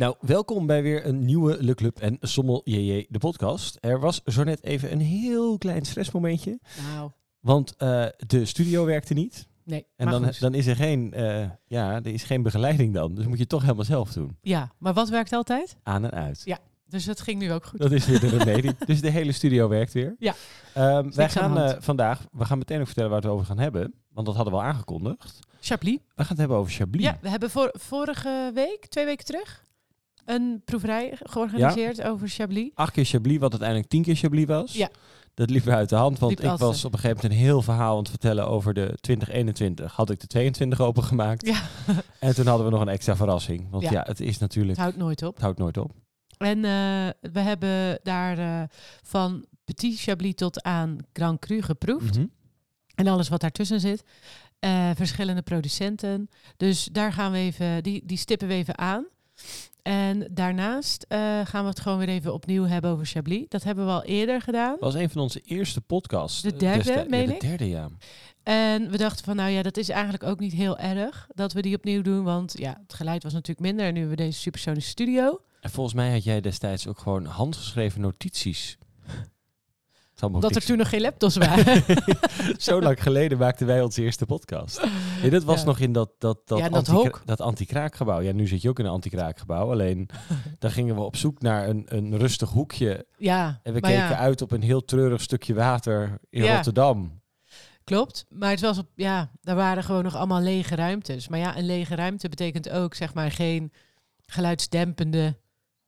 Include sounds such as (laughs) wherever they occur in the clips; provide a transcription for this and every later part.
Nou, welkom bij weer een nieuwe Le Club en Sommel JJ, de podcast. Er was zo net even een heel klein stressmomentje, Nou, want eh, de studio werkte niet. nee. En dan, dan is er geen, eh, ja, er is geen begeleiding dan. Dus moet je het toch helemaal zelf doen. Ja, maar wat werkt altijd? Aan en uit. Ja. Dus het ging nu ook goed. Dat is weer de remedie. (laughs) dus de hele studio werkt weer. Ja. Ehm, wij gaan eh, vandaag, we gaan meteen ook vertellen waar we het over gaan hebben. Want dat hadden we al aangekondigd. Chablis. We gaan het hebben over Chablis. Ja, we hebben voor, vorige week, twee weken terug, een proeverij georganiseerd over Chablis. Acht keer Chablis, wat uiteindelijk tien keer Chablis was. Ja. Dat liep weer uit de hand, want Liep ik altijd. was op een gegeven moment een heel verhaal aan het vertellen over de 2021. Had ik de 22 opengemaakt. Ja, (laughs) En toen hadden we nog een extra verrassing. Want ja, Ja. het is natuurlijk, het houdt nooit op. het houdt nooit op. En eh, we hebben daar eh, van Petit Chablis tot aan Grand Cru geproefd. Mhm. En alles wat daartussen zit. Eh, verschillende producenten. Dus daar gaan we even, die, die stippen we even aan. En daarnaast eh, gaan we het gewoon weer even opnieuw hebben over Chablis. Dat hebben we al eerder gedaan. Dat was een van onze eerste podcasts. De eh, derde, meen ja, de ik? derde, ja. En we dachten van, nou ja, dat is eigenlijk ook niet heel erg dat we die opnieuw doen. Want ja, het geluid was natuurlijk minder. En nu hebben we deze supersonische studio. En volgens mij had jij destijds ook gewoon handgeschreven notities. Het zal me ook Dat er toen nog geen laptops (laughs) waren. Zo lang geleden maakten wij onze eerste podcast. Nee, dat was Ja. nog in dat, dat, dat, Ja, dat anti- hok. dat anti-kraakgebouw. Ja, nu zit je ook in een anti-kraakgebouw. Alleen, (laughs) dan gingen we op zoek naar een, een rustig hoekje. ja, En we keken ja, uit op een heel treurig stukje water in Ja. Rotterdam. klopt. Maar het was op, ja, daar waren gewoon nog allemaal lege ruimtes. Maar ja, een lege ruimte betekent ook, zeg maar, geen geluidsdempende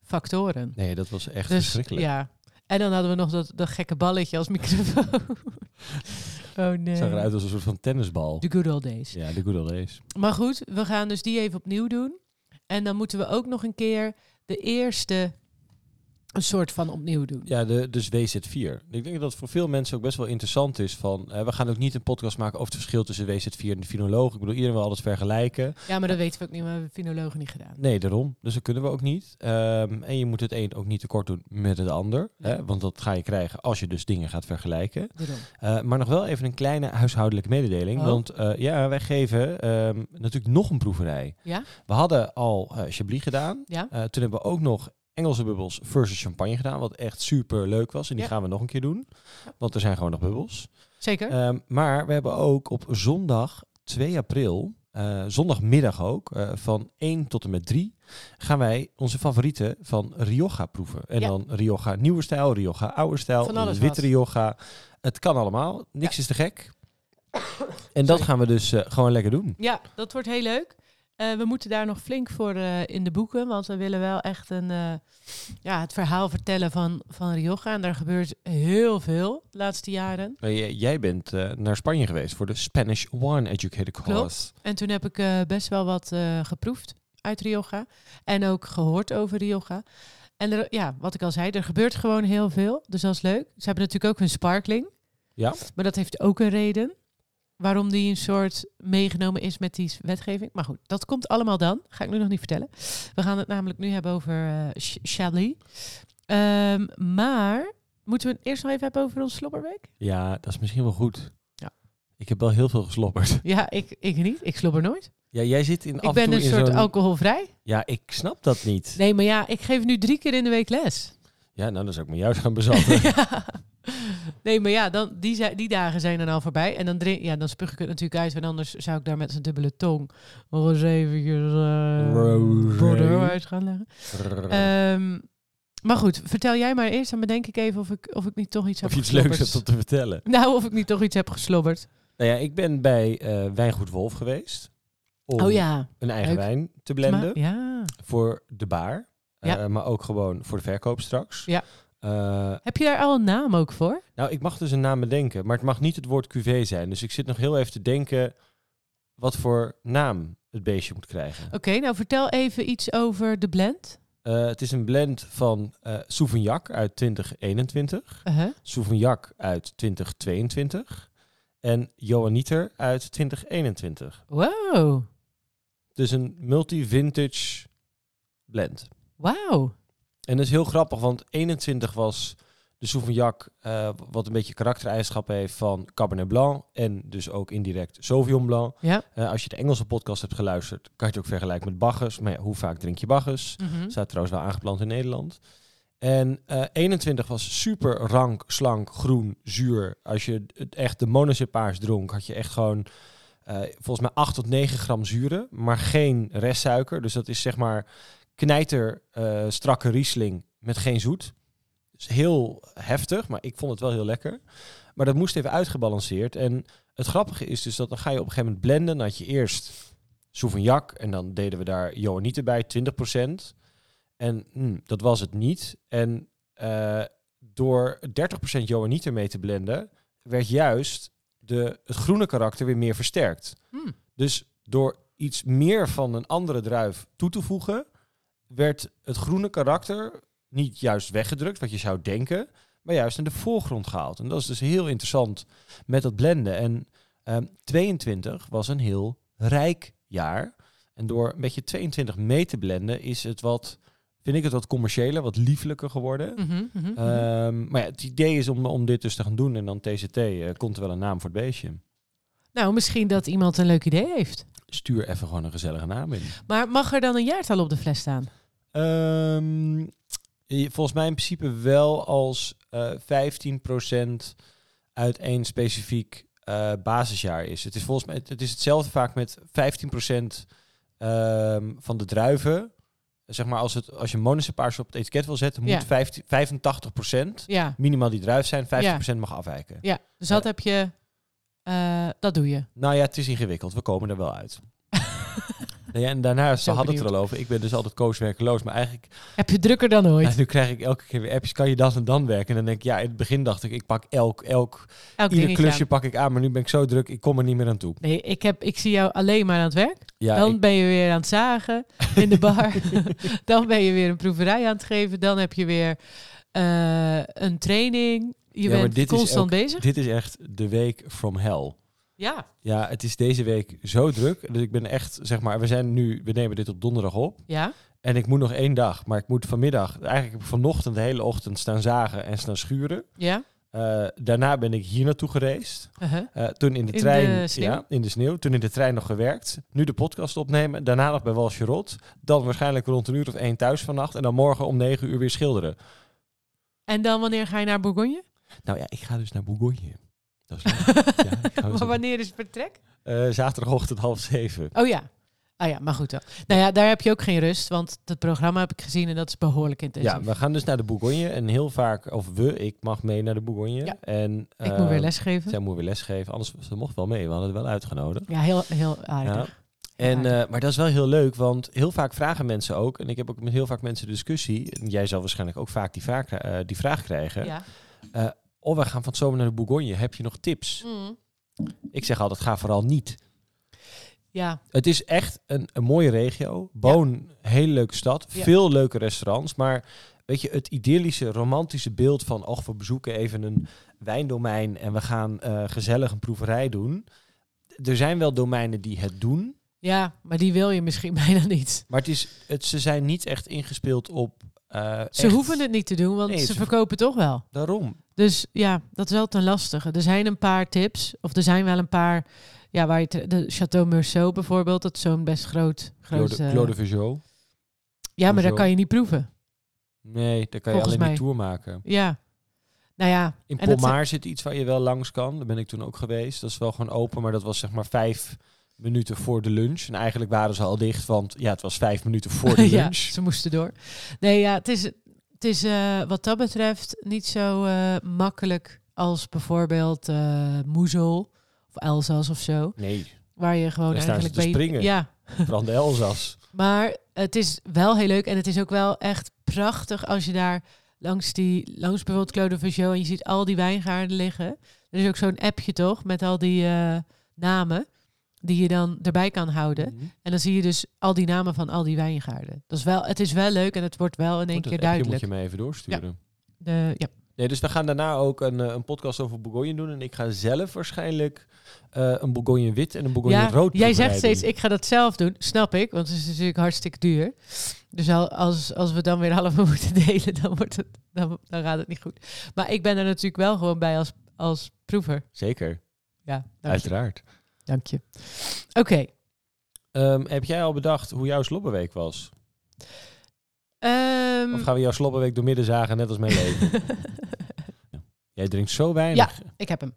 factoren. Nee, dat was echt Dus verschrikkelijk. ja. En dan hadden we nog dat, dat gekke balletje als microfoon. (laughs) oh nee. Het zag eruit als een soort van tennisbal. The good old days. Ja, de good old days. Maar goed, we gaan dus die even opnieuw doen. En dan moeten we ook nog een keer de eerste een soort van opnieuw doen. Ja, de, dus WZ4. Ik denk dat het voor veel mensen ook best wel interessant is. Van, eh, we gaan ook niet een podcast maken over het verschil tussen WZ4 en de finoloog. Ik bedoel, iedereen wil alles vergelijken. Ja, maar dat weten we ook niet. We hebben finologen niet gedaan. Nee, daarom. Dus dat kunnen we ook niet. Ehm, en je moet het een ook niet tekort doen met het ander. Hè? Want dat ga je krijgen als je dus dingen gaat vergelijken. Eh, maar nog wel even een kleine huishoudelijke mededeling. Oh. Want eh, ja, wij geven ehm, natuurlijk nog een proeverij. Ja? We hadden al eh Chablis gedaan. Ja? Toen hebben we ook nog Engelse bubbels versus champagne gedaan. Wat echt super leuk was. En die Ja. gaan we nog een keer doen. Want er zijn gewoon nog bubbels. Zeker? Ehm, maar we hebben ook op zondag 2 april, eh, zondagmiddag ook, eh, van 1 tot en met 3, gaan wij onze favorieten van Rioja proeven. En Ja. dan Rioja nieuwe stijl, Rioja oude stijl, witte wat. Rioja. Het kan allemaal, niks Ja. is te gek. (coughs) En dat Sorry. gaan we dus eh, gewoon lekker doen. Ja, dat wordt heel leuk. Eh, we moeten daar nog flink voor eh, in de boeken, want we willen wel echt een, eh, ja, het verhaal vertellen van, van Rioja. En daar gebeurt heel veel de laatste jaren. Jij- bent naar Spanje geweest voor de Spanish Wine Educator Course. En toen heb ik best wel wat geproefd uit Rioja. En ook gehoord over Rioja. En er, ja, wat ik al zei, er gebeurt gewoon heel veel. Dus dat is leuk. Ze hebben natuurlijk ook hun sparkling. Ja. Maar dat heeft ook een reden. Waarom die een soort meegenomen is met die wetgeving. Maar goed, dat komt allemaal dan. Ga ik nu nog niet vertellen. We gaan het namelijk nu hebben over. Ehm, maar moeten we het eerst nog even hebben over ons slobberweek? Ja, dat is misschien wel goed. Ja. Ik heb wel heel veel geslobberd. (laughs) Ja, ik, ik niet. Ik slobber nooit. Ja, jij zit in af Ik en ben toe een soort alcoholvrij. Ja, ik snap dat niet. Nee, maar ja, ik geef nu drie keer in de week les. Ja, nou, dan zou ik me juist gaan bezatten. (laughs) ja. (laughs) Nee, maar ja, dan, die, die dagen zijn dan al voorbij. En dan, drink, ja, dan spuug ik het natuurlijk uit. Want anders zou ik daar met zijn dubbele tong nog eens eventjes eh Rosé. Bordeaux uit gaan leggen. Ehm, maar goed, vertel jij maar eerst. Dan bedenk ik even of ik, of ik niet toch iets heb of iets leuks hebt om te vertellen. (laughs) Nou, of ik niet toch iets heb geslobberd. Nou ja, ik ben bij eh, Wijngoed Wolf geweest. Om Oh ja. een eigen leuk. wijn te blenden. Maar, ja. Voor de baar. Eh, maar ook gewoon voor de verkoop straks. Ja. Eh, Heb je daar al een naam ook voor? nou, ik mag dus een naam bedenken. Maar het mag niet het woord cuvée zijn. Dus ik zit nog heel even te denken... wat voor naam het beestje moet krijgen. Oké, nou vertel even iets over de blend. Eh, het is een blend van Sauvignac uit 2021. Uh-huh. Sauvignac uit 2022 en Johanniter uit 2021. Wow. Dus een multi-vintage blend. Wauw. En dat is heel grappig, want 21 was de Sauvignac, eh, wat een beetje karaktereigenschappen heeft van Cabernet Blanc en dus ook indirect Sauvignon Blanc. Ja. Eh, als je de Engelse podcast hebt geluisterd, kan je het ook vergelijken met Bacchus. Maar ja, hoe vaak drink je Bacchus? Mhm. Staat trouwens wel aangeplant in Nederland. En eh 21 was super rank, slank, groen, zuur. Als je het echt de monocepaars dronk, had je echt gewoon eh, volgens mij 8 tot 9 gram zuren, maar geen restsuiker. Dus dat is zeg maar knijter eh, strakke Riesling met geen zoet. Dus heel heftig, maar ik vond het wel heel lekker. Maar dat moest even uitgebalanceerd. En het grappige is dus dat dan ga je op een gegeven moment blenden. Dan had je eerst Sauvignac en dan deden we daar Johanniter bij, 20%. En hm, dat was het niet. En eh, door 30% Johanniter mee te blenden, werd juist de, het groene karakter weer meer versterkt. Hmm. Dus door iets meer van een andere druif toe te voegen, werd het groene karakter niet juist weggedrukt, wat je zou denken, maar juist in de voorgrond gehaald. En dat is dus heel interessant met dat blenden. En ehm 22 was een heel rijk jaar. En door een beetje 22 mee te blenden, is het wat, vind ik het wat commerciëler, wat liefelijker geworden. Mhm, mhm, mhm. Ehm, maar ja, het idee is om, om dit dus te gaan doen. En dan TCT eh, komt er wel een naam voor het beestje. nou, misschien dat iemand een leuk idee heeft. Stuur even gewoon een gezellige naam in. Maar mag er dan een jaartal op de fles staan? Ehm, volgens mij in principe wel als eh 15% uit één specifiek eh, basisjaar is. Het is volgens mij het, is hetzelfde vaak met 15% ehm, van de druiven. Zeg maar als, het, als je monocepaars op het etiket wil zetten, Ja. moet 15, 85% Ja, minimaal die druif zijn, 50% mag afwijken. ja. dus dat heb je, eh, dat doe je. Nou ja, het is ingewikkeld. We komen er wel uit. (laughs) Nou ja, en daarna, ze hadden het er al over. Ik ben dus altijd kooswerkeloos. Maar eigenlijk, Heb je drukker dan ooit? nu krijg ik elke keer weer appjes. Kan je dan en dan werken? En dan denk ik, ja, in het begin dacht ik, ik pak elk, elk Elk ieder klusje aan. pak ik aan. Maar nu ben ik zo druk, ik kom er niet meer aan toe. Nee, ik, heb, ik zie jou alleen maar aan het werk. Ja, dan ik- ben je weer aan het zagen in de bar. (laughs) (laughs) dan ben je weer een proeverij aan het geven. Dan heb je weer eh, een training. Je Ja, bent constant bezig. dit is echt de week from hell. Ja, Ja, het is deze week zo druk. Dus ik ben echt, zeg maar, we zijn nu, we nemen dit op donderdag op. ja. En ik moet nog één dag. Maar ik moet vanmiddag, eigenlijk heb ik vanochtend de hele ochtend staan zagen en staan schuren. Ja. Eh, daarna ben ik hier naartoe gereisd. Uh-huh. Eh, toen in de In trein, de ja, in de sneeuw. Toen in de trein nog gewerkt. Nu de podcast opnemen. Daarna nog bij Walsjerot. Dan waarschijnlijk rond een uur of één thuis vannacht. En dan morgen om negen uur weer schilderen. En dan wanneer ga je naar Bourgogne? Nou ja, ik ga dus naar Bourgogne. Dat is leuk. ja, ik (laughs) ga maar wanneer is het vertrek? Eh, zaterdagochtend half zeven. Oh ja. Ah ja, maar goed dan. Nou ja, daar heb je ook geen rust, want het programma heb ik gezien en dat is behoorlijk intensief. Ja, we gaan dus naar de Bourgogne. En heel vaak, of we, ik mag mee naar de Bourgogne. Ja. En, ik moet weer lesgeven. Zij moet weer lesgeven. Anders, ze mocht wel mee. We hadden het wel uitgenodigd. Ja, heel, heel Ja. aardig. En, eh, maar dat is wel heel leuk, want heel vaak vragen mensen ook, en ik heb ook met heel vaak mensen discussie, en jij zal waarschijnlijk ook vaak die, vraag, eh, die vraag krijgen, Ja. Oh, we gaan van het zomer naar de Bourgogne, heb je nog tips? Mm. Ik zeg altijd, ga vooral niet. ja, Het is echt een, een mooie regio, Boon, hele leuke stad, Ja. veel leuke restaurants, maar weet je, het idyllische, romantische beeld van, och, we bezoeken even een wijndomein en we gaan eh, gezellig een proeverij doen. Er zijn wel domeinen die het doen, ja, maar die wil je misschien (laughs) bijna niet. Maar het is, het, ze zijn niet echt ingespeeld op. eh, Ze echt- hoeven het niet te doen, want Nee, ze ze- verkopen toch wel. Daarom. Dus ja, dat is wel ten lastige. Er zijn een paar tips, of er zijn wel een paar, ja, waar je te- de Chateau Meursault bijvoorbeeld, dat is zo'n best groot, groot Claude, Claude Veugeot. ja, maar daar kan je niet proeven. Nee, daar kan je Volgens alleen mij. die tour maken. Ja, nou ja, In Pommaar zit iets waar je wel langs kan. Daar ben ik toen ook geweest. Dat is wel gewoon open, maar dat was zeg maar vijf minuten voor de lunch. En eigenlijk waren ze al dicht, want ja, het was vijf minuten voor de (laughs) ja, lunch. ze moesten door. Nee, ja, het is, het is eh, wat dat betreft niet zo eh, makkelijk als bijvoorbeeld eh Moezel of Elzas of zo. Nee, Waar je gewoon Daar eigenlijk bij- springen. Ja, Brand de Elzas. (laughs) maar het is wel heel leuk en het is ook wel echt prachtig als je daar langs die, langs bijvoorbeeld Claude Veugeot en je ziet al die wijngaarden liggen. Er is ook zo'n appje toch met al die namen die je dan erbij kan houden. Mhm. En dan zie je dus al die namen van al die wijngaarden. Dat is wel, het is wel leuk en het wordt wel in één keer duidelijk. moet je me even doorsturen. De, ja, Nee, dus we gaan daarna ook een, eh, een podcast over Bourgogne doen. En ik ga zelf waarschijnlijk eh, een Bourgogne wit en een Bourgogne ja, rood jij zegt steeds, ik ga dat zelf doen. Snap ik, want het is natuurlijk hartstikke duur. Dus al- als, als we dan weer (laughs) allemaal moeten delen, dan, wordt het, dan, dan gaat het niet goed. Maar ik ben er natuurlijk wel gewoon bij als, als proever. Zeker, Ja, uiteraard. Dank je. Oké. Ehm, heb jij al bedacht hoe jouw slobberweek was? ehm, Of gaan we jouw slobberweek door midden zagen, net als mijn leven? (laughs) Jij drinkt zo weinig. ik heb hem.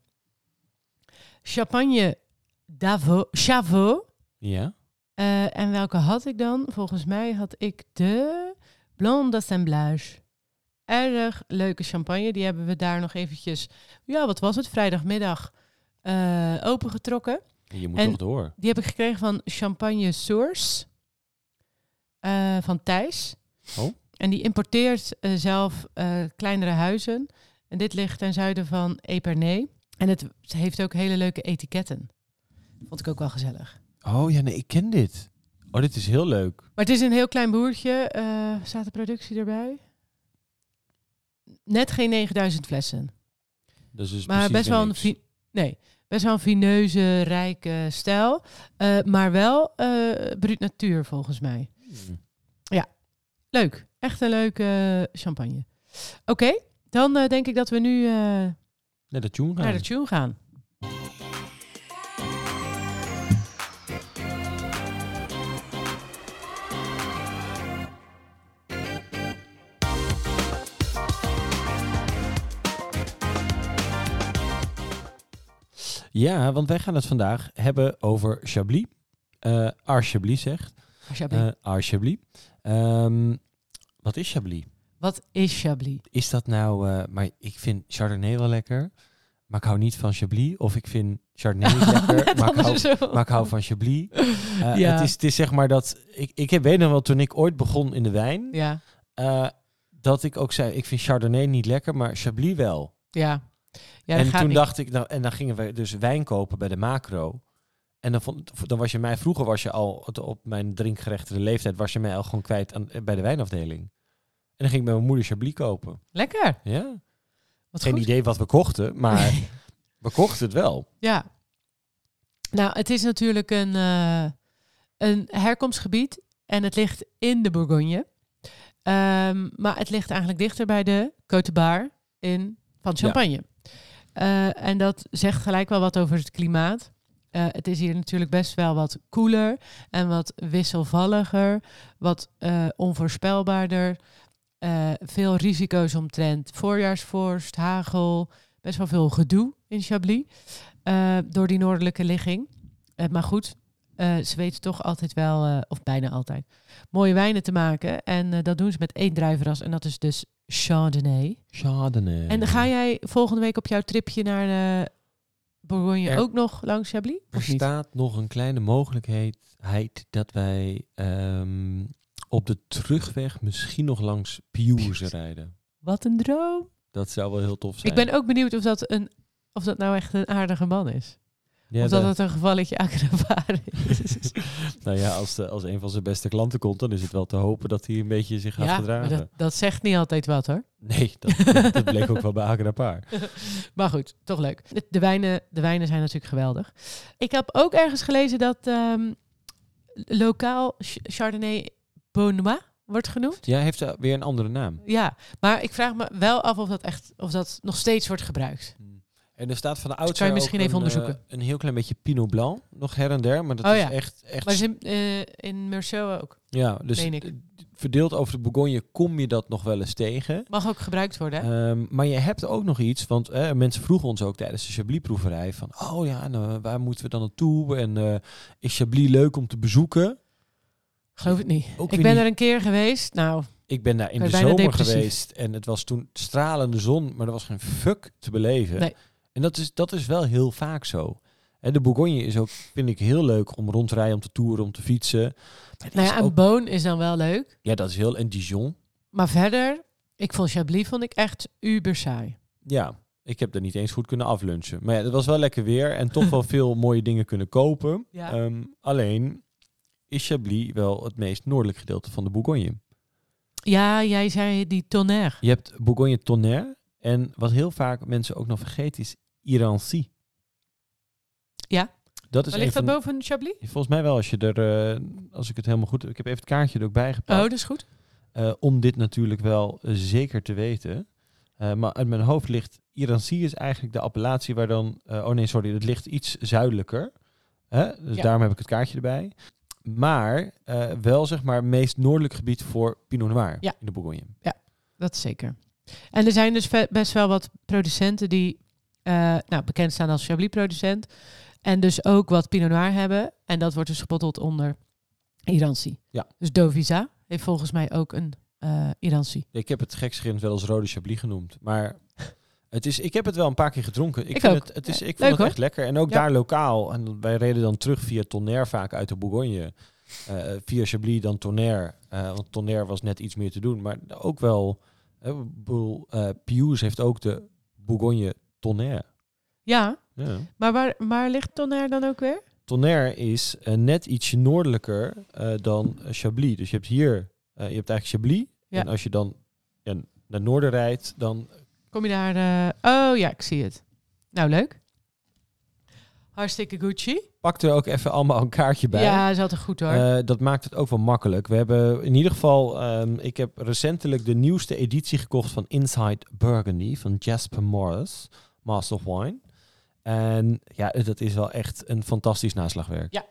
Champagne Davo, Chavot. Ja? Eh, en welke had ik dan? Volgens mij had ik de Blanc d'Assemblage. Erg leuke champagne. Die hebben we daar nog eventjes, ja, wat was het? Vrijdagmiddag eh, opengetrokken. Je moet En- toch door. Die heb ik gekregen van Champagne Source eh, van Thijs. Oh. En die importeert eh, zelf eh, kleinere huizen. En dit ligt ten zuiden van Epernay. En het heeft ook hele leuke etiketten. Vond ik ook wel gezellig. Oh ja, nee, ik ken dit. Oh, dit is heel leuk. Maar het is een heel klein boertje. Eh, staat de productie erbij? Net geen 9000 flessen. Dat is dus Maar best wel, een nee, best wel een vineuze, rijke stijl. Eh, maar wel eh bruut natuur volgens mij. Hmm. Leuk. Echt een leuke champagne. Oké, dan eh, denk ik dat we nu Naar de tune gaan. naar de tune gaan. Ja, want wij gaan het vandaag hebben over Chablis. Eh Ar Chablis zegt. Chablis. Eh Chablis. Ehm, wat is Chablis? Wat is Chablis? Is dat nou... eh, maar ik vind Chardonnay wel lekker. Maar ik hou niet van Chablis. Of ik vind Chardonnay (laughs) niet lekker. Maar, ik hou, maar ik hou van Chablis. Eh, Ja. het, is, het is zeg maar dat... Ik, ik heb weet nog wel, toen ik ooit begon in de wijn... Ja, eh, dat ik ook zei, ik vind Chardonnay niet lekker, maar Chablis wel. ja. Ja en toen niet. dacht ik, nou, en dan gingen we dus wijn kopen bij de macro. En dan, vond, dan was je mij, vroeger was je al op- mijn drinkgerechtere leeftijd, was je mij al gewoon kwijt aan, bij de wijnafdeling. En dan ging ik met mijn moeder Chablis kopen. Lekker. Ja. Wat Geen goed. idee wat we kochten, maar we kochten het wel. Ja. Nou, het is natuurlijk een, eh, een herkomstgebied en het ligt in de Bourgogne. Ehm, maar het ligt eigenlijk dichter bij de Côte Bar in, van Champagne. Eh, en dat zegt gelijk wel wat over het klimaat. Eh, het is hier natuurlijk best wel wat koeler en wat wisselvalliger, wat eh, onvoorspelbaarder. Veel risico's omtrent voorjaarsvorst, hagel, best wel veel gedoe in Chablis door die noordelijke ligging. Maar goed, ze weten toch altijd wel, of bijna altijd, mooie wijnen te maken. En dat doen ze met één druivenras en dat is dus Chardonnay. Chardonnay. En ga jij volgende week op jouw tripje naar de Bourgogne Er- ook nog langs Chablis? Er staat nog een kleine mogelijkheid dat wij ehm, op de terugweg misschien nog langs Piouze rijden. Wat een droom. Dat zou wel heel tof zijn. Ik ben ook benieuwd of dat, een, of dat nou echt een aardige man is. Ja, of dat het een gevalletje agravare is. (laughs) Nou ja, als, de, als een van zijn beste klanten komt, dan is het wel te hopen dat hij een beetje zich gaat ja, gedragen. dat, dat zegt niet altijd wat hoor. Nee, dat, (laughs) dat, bleek ook wel bij Agra Paar. (laughs) Maar goed, toch leuk. De, wijnen, de wijnen zijn natuurlijk geweldig. Ik heb ook ergens gelezen dat ehm, lokaal Ch- Chardonnay Beaunois wordt genoemd. Ja, heeft weer een andere naam. Ja, maar ik vraag me wel af of dat echt of dat nog steeds wordt gebruikt. En er staat van de kan je oudsher misschien even een, onderzoeken. eh, een heel klein beetje Pinot Blanc, nog her en der. Maar dat Oh is echt, echt Maar is in, eh in Meursault ook. ja, dus eh, verdeeld over de Bourgogne kom je dat nog wel eens tegen. Mag ook gebruikt worden. Ehm, maar je hebt ook nog iets, want eh, mensen vroegen ons ook tijdens de Chablis-proeverij van, oh ja, nou, waar moeten we dan naartoe? En eh, is Chablis leuk om te bezoeken? Geloof het niet. Ook ik ben niet. er een keer geweest. Nou, Ik ben daar in de je zomer depressief. geweest en het was toen stralende zon, maar er was geen fuck te beleven. Nee. En dat is, dat is wel heel vaak zo. En de Bourgogne is ook, vind ik, heel leuk om rond te rijden, om te toeren, om te fietsen. Nou ja, een ook- boon is dan wel leuk. ja, dat is heel... En Dijon, Maar verder, ik vond Chablis vond ik echt uber saai. ja, ik heb er niet eens goed kunnen aflunchen. Maar ja, het was wel lekker weer en toch wel (laughs) veel mooie dingen kunnen kopen. Ja. Ehm, alleen is Chablis wel het meest noordelijk gedeelte van de Bourgogne. Ja, jij zei die tonnerre. Je hebt Bourgogne Tonnerre En wat heel vaak mensen ook nog vergeten is Irancy. Ja. Dat is Waar ligt dat van, boven Chablis? Volgens mij wel, als je er, eh, als ik het helemaal goed heb. Ik heb even het kaartje er ook bij gepakt. Oh, dat is goed. eh, om dit natuurlijk wel eh, zeker te weten. Maar uit mijn hoofd ligt Irancy is eigenlijk de appellatie waar dan... oh nee, sorry, het ligt iets zuidelijker. Hè? Dus Ja. daarom heb ik het kaartje erbij. Maar wel zeg maar het meest noordelijk gebied voor Pinot Noir Ja. in de Bourgogne. Dat is zeker. En er zijn dus best wel wat producenten die eh, nou, bekend staan als Chablis-producent. En dus ook wat Pinot Noir hebben. En dat wordt dus gebotteld onder Irancy. Ja. Dus Dovisa heeft volgens mij ook een Irancy. Ik heb het gekscherend wel als rode Chablis genoemd. Maar (laughs) het is, ik heb het wel een paar keer gedronken. Ik, Ik vind ook. Het, het is, ik vond het hoor. echt lekker. En ook Ja. daar lokaal. En wij reden dan terug via Tonnerre vaak uit de Bourgogne. Eh, via Chablis dan Tonnerre. Want Tonnerre was net iets meer te doen. Maar ook wel... eh, Pius heeft ook de Bourgogne Tonnerre. Ja, Ja. maar waar, waar ligt Tonnerre dan ook weer? Tonnerre is eh, net ietsje noordelijker eh, dan eh, Chablis. Dus je hebt hier... je hebt eigenlijk Chablis. Ja. En als je dan ja, naar noorden rijdt, dan Kom je daar... oh ja, ik zie het. Nou, leuk. Hartstikke Gucci. pak er ook even allemaal een kaartje bij. Ja, is altijd goed hoor. Dat maakt het ook wel makkelijk. We hebben in ieder geval, ehm, ik heb recentelijk de nieuwste editie gekocht van Inside Burgundy van Jasper Morris, Master of Wine. En ja, dat is wel echt een fantastisch naslagwerk.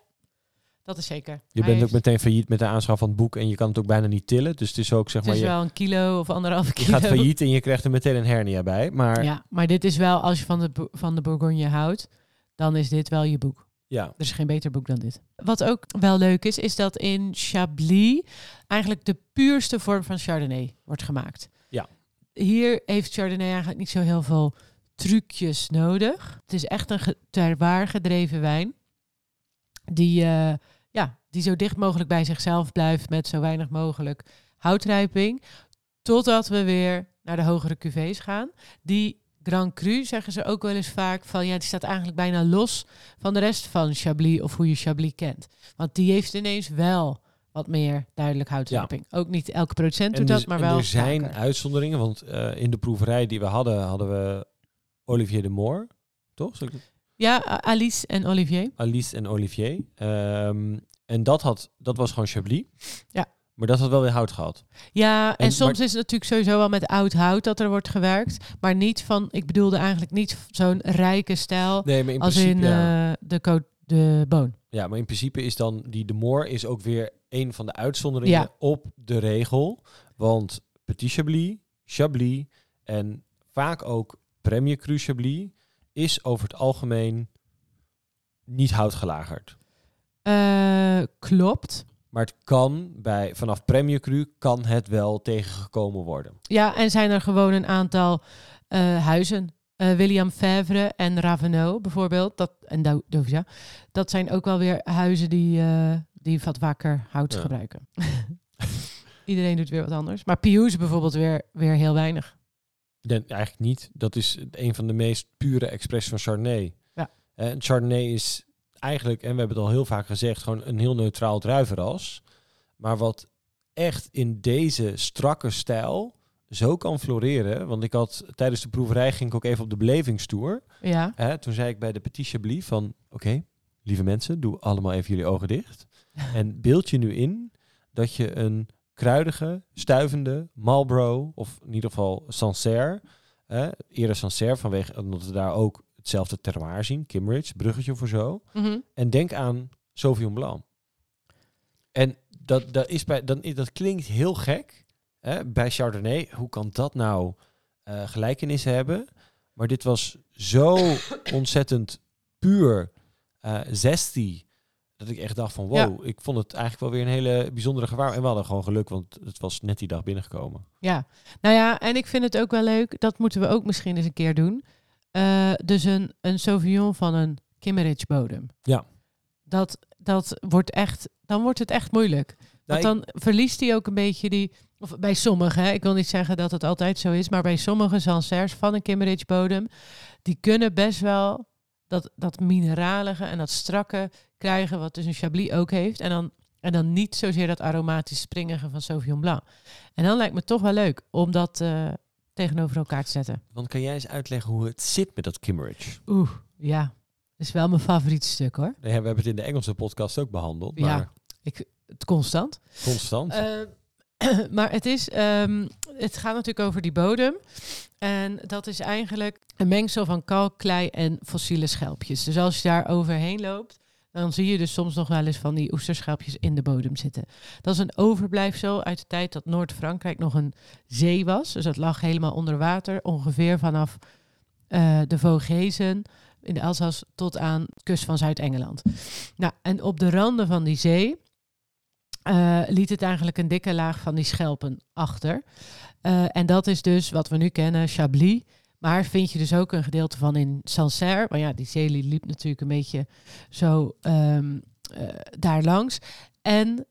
dat is zeker. Je Hij bent ook meteen failliet met de aanschaf van het boek en je kan het ook bijna niet tillen. Dus het is ook zeg Het maar, is je, wel een kilo of anderhalve je kilo. gaat failliet en je krijgt er meteen een hernia bij. Maar ja, Ja, maar dit is wel, als je van de, van de Bourgogne houdt, dan is dit wel je boek. Er is geen beter boek dan dit. Wat ook wel leuk is, is dat in Chablis eigenlijk de puurste vorm van Chardonnay wordt gemaakt. Ja. Hier heeft Chardonnay eigenlijk niet zo heel veel trucjes nodig. Het is echt een ge- terroir gedreven wijn. Die, eh, ja, die zo dicht mogelijk bij zichzelf blijft met zo weinig mogelijk houtrijping. Totdat we weer naar de hogere cuvées gaan. Die Grand Cru zeggen ze ook wel eens vaak van ja, die staat eigenlijk bijna los van de rest van Chablis of hoe je Chablis kent. Want die heeft ineens wel wat meer duidelijk houtrijping. Ook niet elke producent doet en, dat, dus- maar wel er zijn vaker. uitzonderingen, want eh, in de proeverij die we hadden, hadden we Olivier de Moor, toch? Ja, Alice en Olivier. Alice en Olivier. Ehm, en dat, had, dat was gewoon Chablis. Ja. Maar dat had wel weer hout gehad. Ja, en, En- soms maar- is het natuurlijk sowieso wel met oud hout dat er wordt gewerkt. Maar niet van, ik bedoelde eigenlijk niet zo'n rijke stijl Nee, maar in als principe, in ja. eh, de, co- de boon. ja, maar in principe is dan die de Moor is ook weer een van de uitzonderingen Ja. op de regel. Want Petit Chablis, Chablis en vaak ook Premier Cru Chablis is over het algemeen niet houtgelagerd. Eh, klopt. Maar het kan bij vanaf Premier Cru kan het wel tegengekomen worden. Ja, en zijn er gewoon een aantal eh, huizen. Eh, William Fèvre en Ravenel bijvoorbeeld. Dat, en Do- Dovia. Dat zijn ook wel weer huizen die, die wat wakker hout Ja. gebruiken. (laughs) Iedereen doet weer wat anders. Maar Pius bijvoorbeeld weer, weer heel weinig. Nee, eigenlijk niet. Dat is een van de meest pure expressies van Chardonnay. Ja. En Chardonnay is eigenlijk, en we hebben het al heel vaak gezegd, gewoon een heel neutraal druivenras. Maar wat echt in deze strakke stijl zo kan floreren. Want ik had tijdens de proeverij ging ik ook even op de belevingstour. Ja, Hè, toen zei ik bij de Petit Chablis van, oké, lieve mensen, doe allemaal even jullie ogen dicht. (laughs) en beeld je nu in dat je een kruidige, stuivende Marlboro, of in ieder geval Sancerre, hè, eerder Sancerre vanwege omdat we daar ook hetzelfde terroir zien, Kimmeridge, bruggetje voor zo. Mhm. En denk aan Sauvignon Blanc. En dat, dat, is bij, dan, dat klinkt heel gek hè, bij Chardonnay. Hoe kan dat nou eh gelijkenissen hebben? Maar dit was zo (coughs) ontzettend puur, eh zesty, dat ik echt dacht van wow, ik vond het eigenlijk wel weer een hele bijzondere gewaar. En we hadden gewoon geluk, want het was net die dag binnengekomen. Ja, nou ja, en ik vind het ook wel leuk. Dat moeten we ook misschien eens een keer doen. Eh, dus een, een Sauvignon van een Kimmeridge bodem. Ja. Dat, dat wordt echt, dan wordt het echt moeilijk. Nou, Want dan verliest hij ook een beetje die, of bij sommigen, hè, ik wil niet zeggen dat het altijd zo is, maar bij sommige Sancerres van een Kimmeridge bodem, die kunnen best wel dat, dat mineralige en dat strakke krijgen, wat dus een Chablis ook heeft. En dan, en dan niet zozeer dat aromatisch springige van Sauvignon Blanc. En dan lijkt me toch wel leuk om dat, eh, tegenover elkaar te zetten. Want kan jij eens uitleggen hoe het zit met dat Kimmeridge? Oeh, ja. Dat is wel mijn favoriete stuk hoor. Nee, we hebben het in de Engelse podcast ook behandeld, Ja. maar Ik, het constant. constant. Eh, (clears throat) maar het, is, ehm, het gaat natuurlijk over die bodem. En dat is eigenlijk een mengsel van kalk, klei en fossiele schelpjes. Dus als je daar overheen loopt, dan zie je dus soms nog wel eens van die oesterschelpjes in de bodem zitten. Dat is een overblijfsel uit de tijd dat Noord-Frankrijk nog een zee was. Dus dat lag helemaal onder water, ongeveer vanaf eh, de Vogezen in de Elzas tot aan de kust van Zuid-Engeland. Nou, en op de randen van die zee eh, liet het eigenlijk een dikke laag van die schelpen achter. Eh, en dat is dus wat we nu kennen, Chablis. Maar vind je dus ook een gedeelte van in Sancerre. Want ja, die zee liep natuurlijk een beetje zo eh, daar langs. En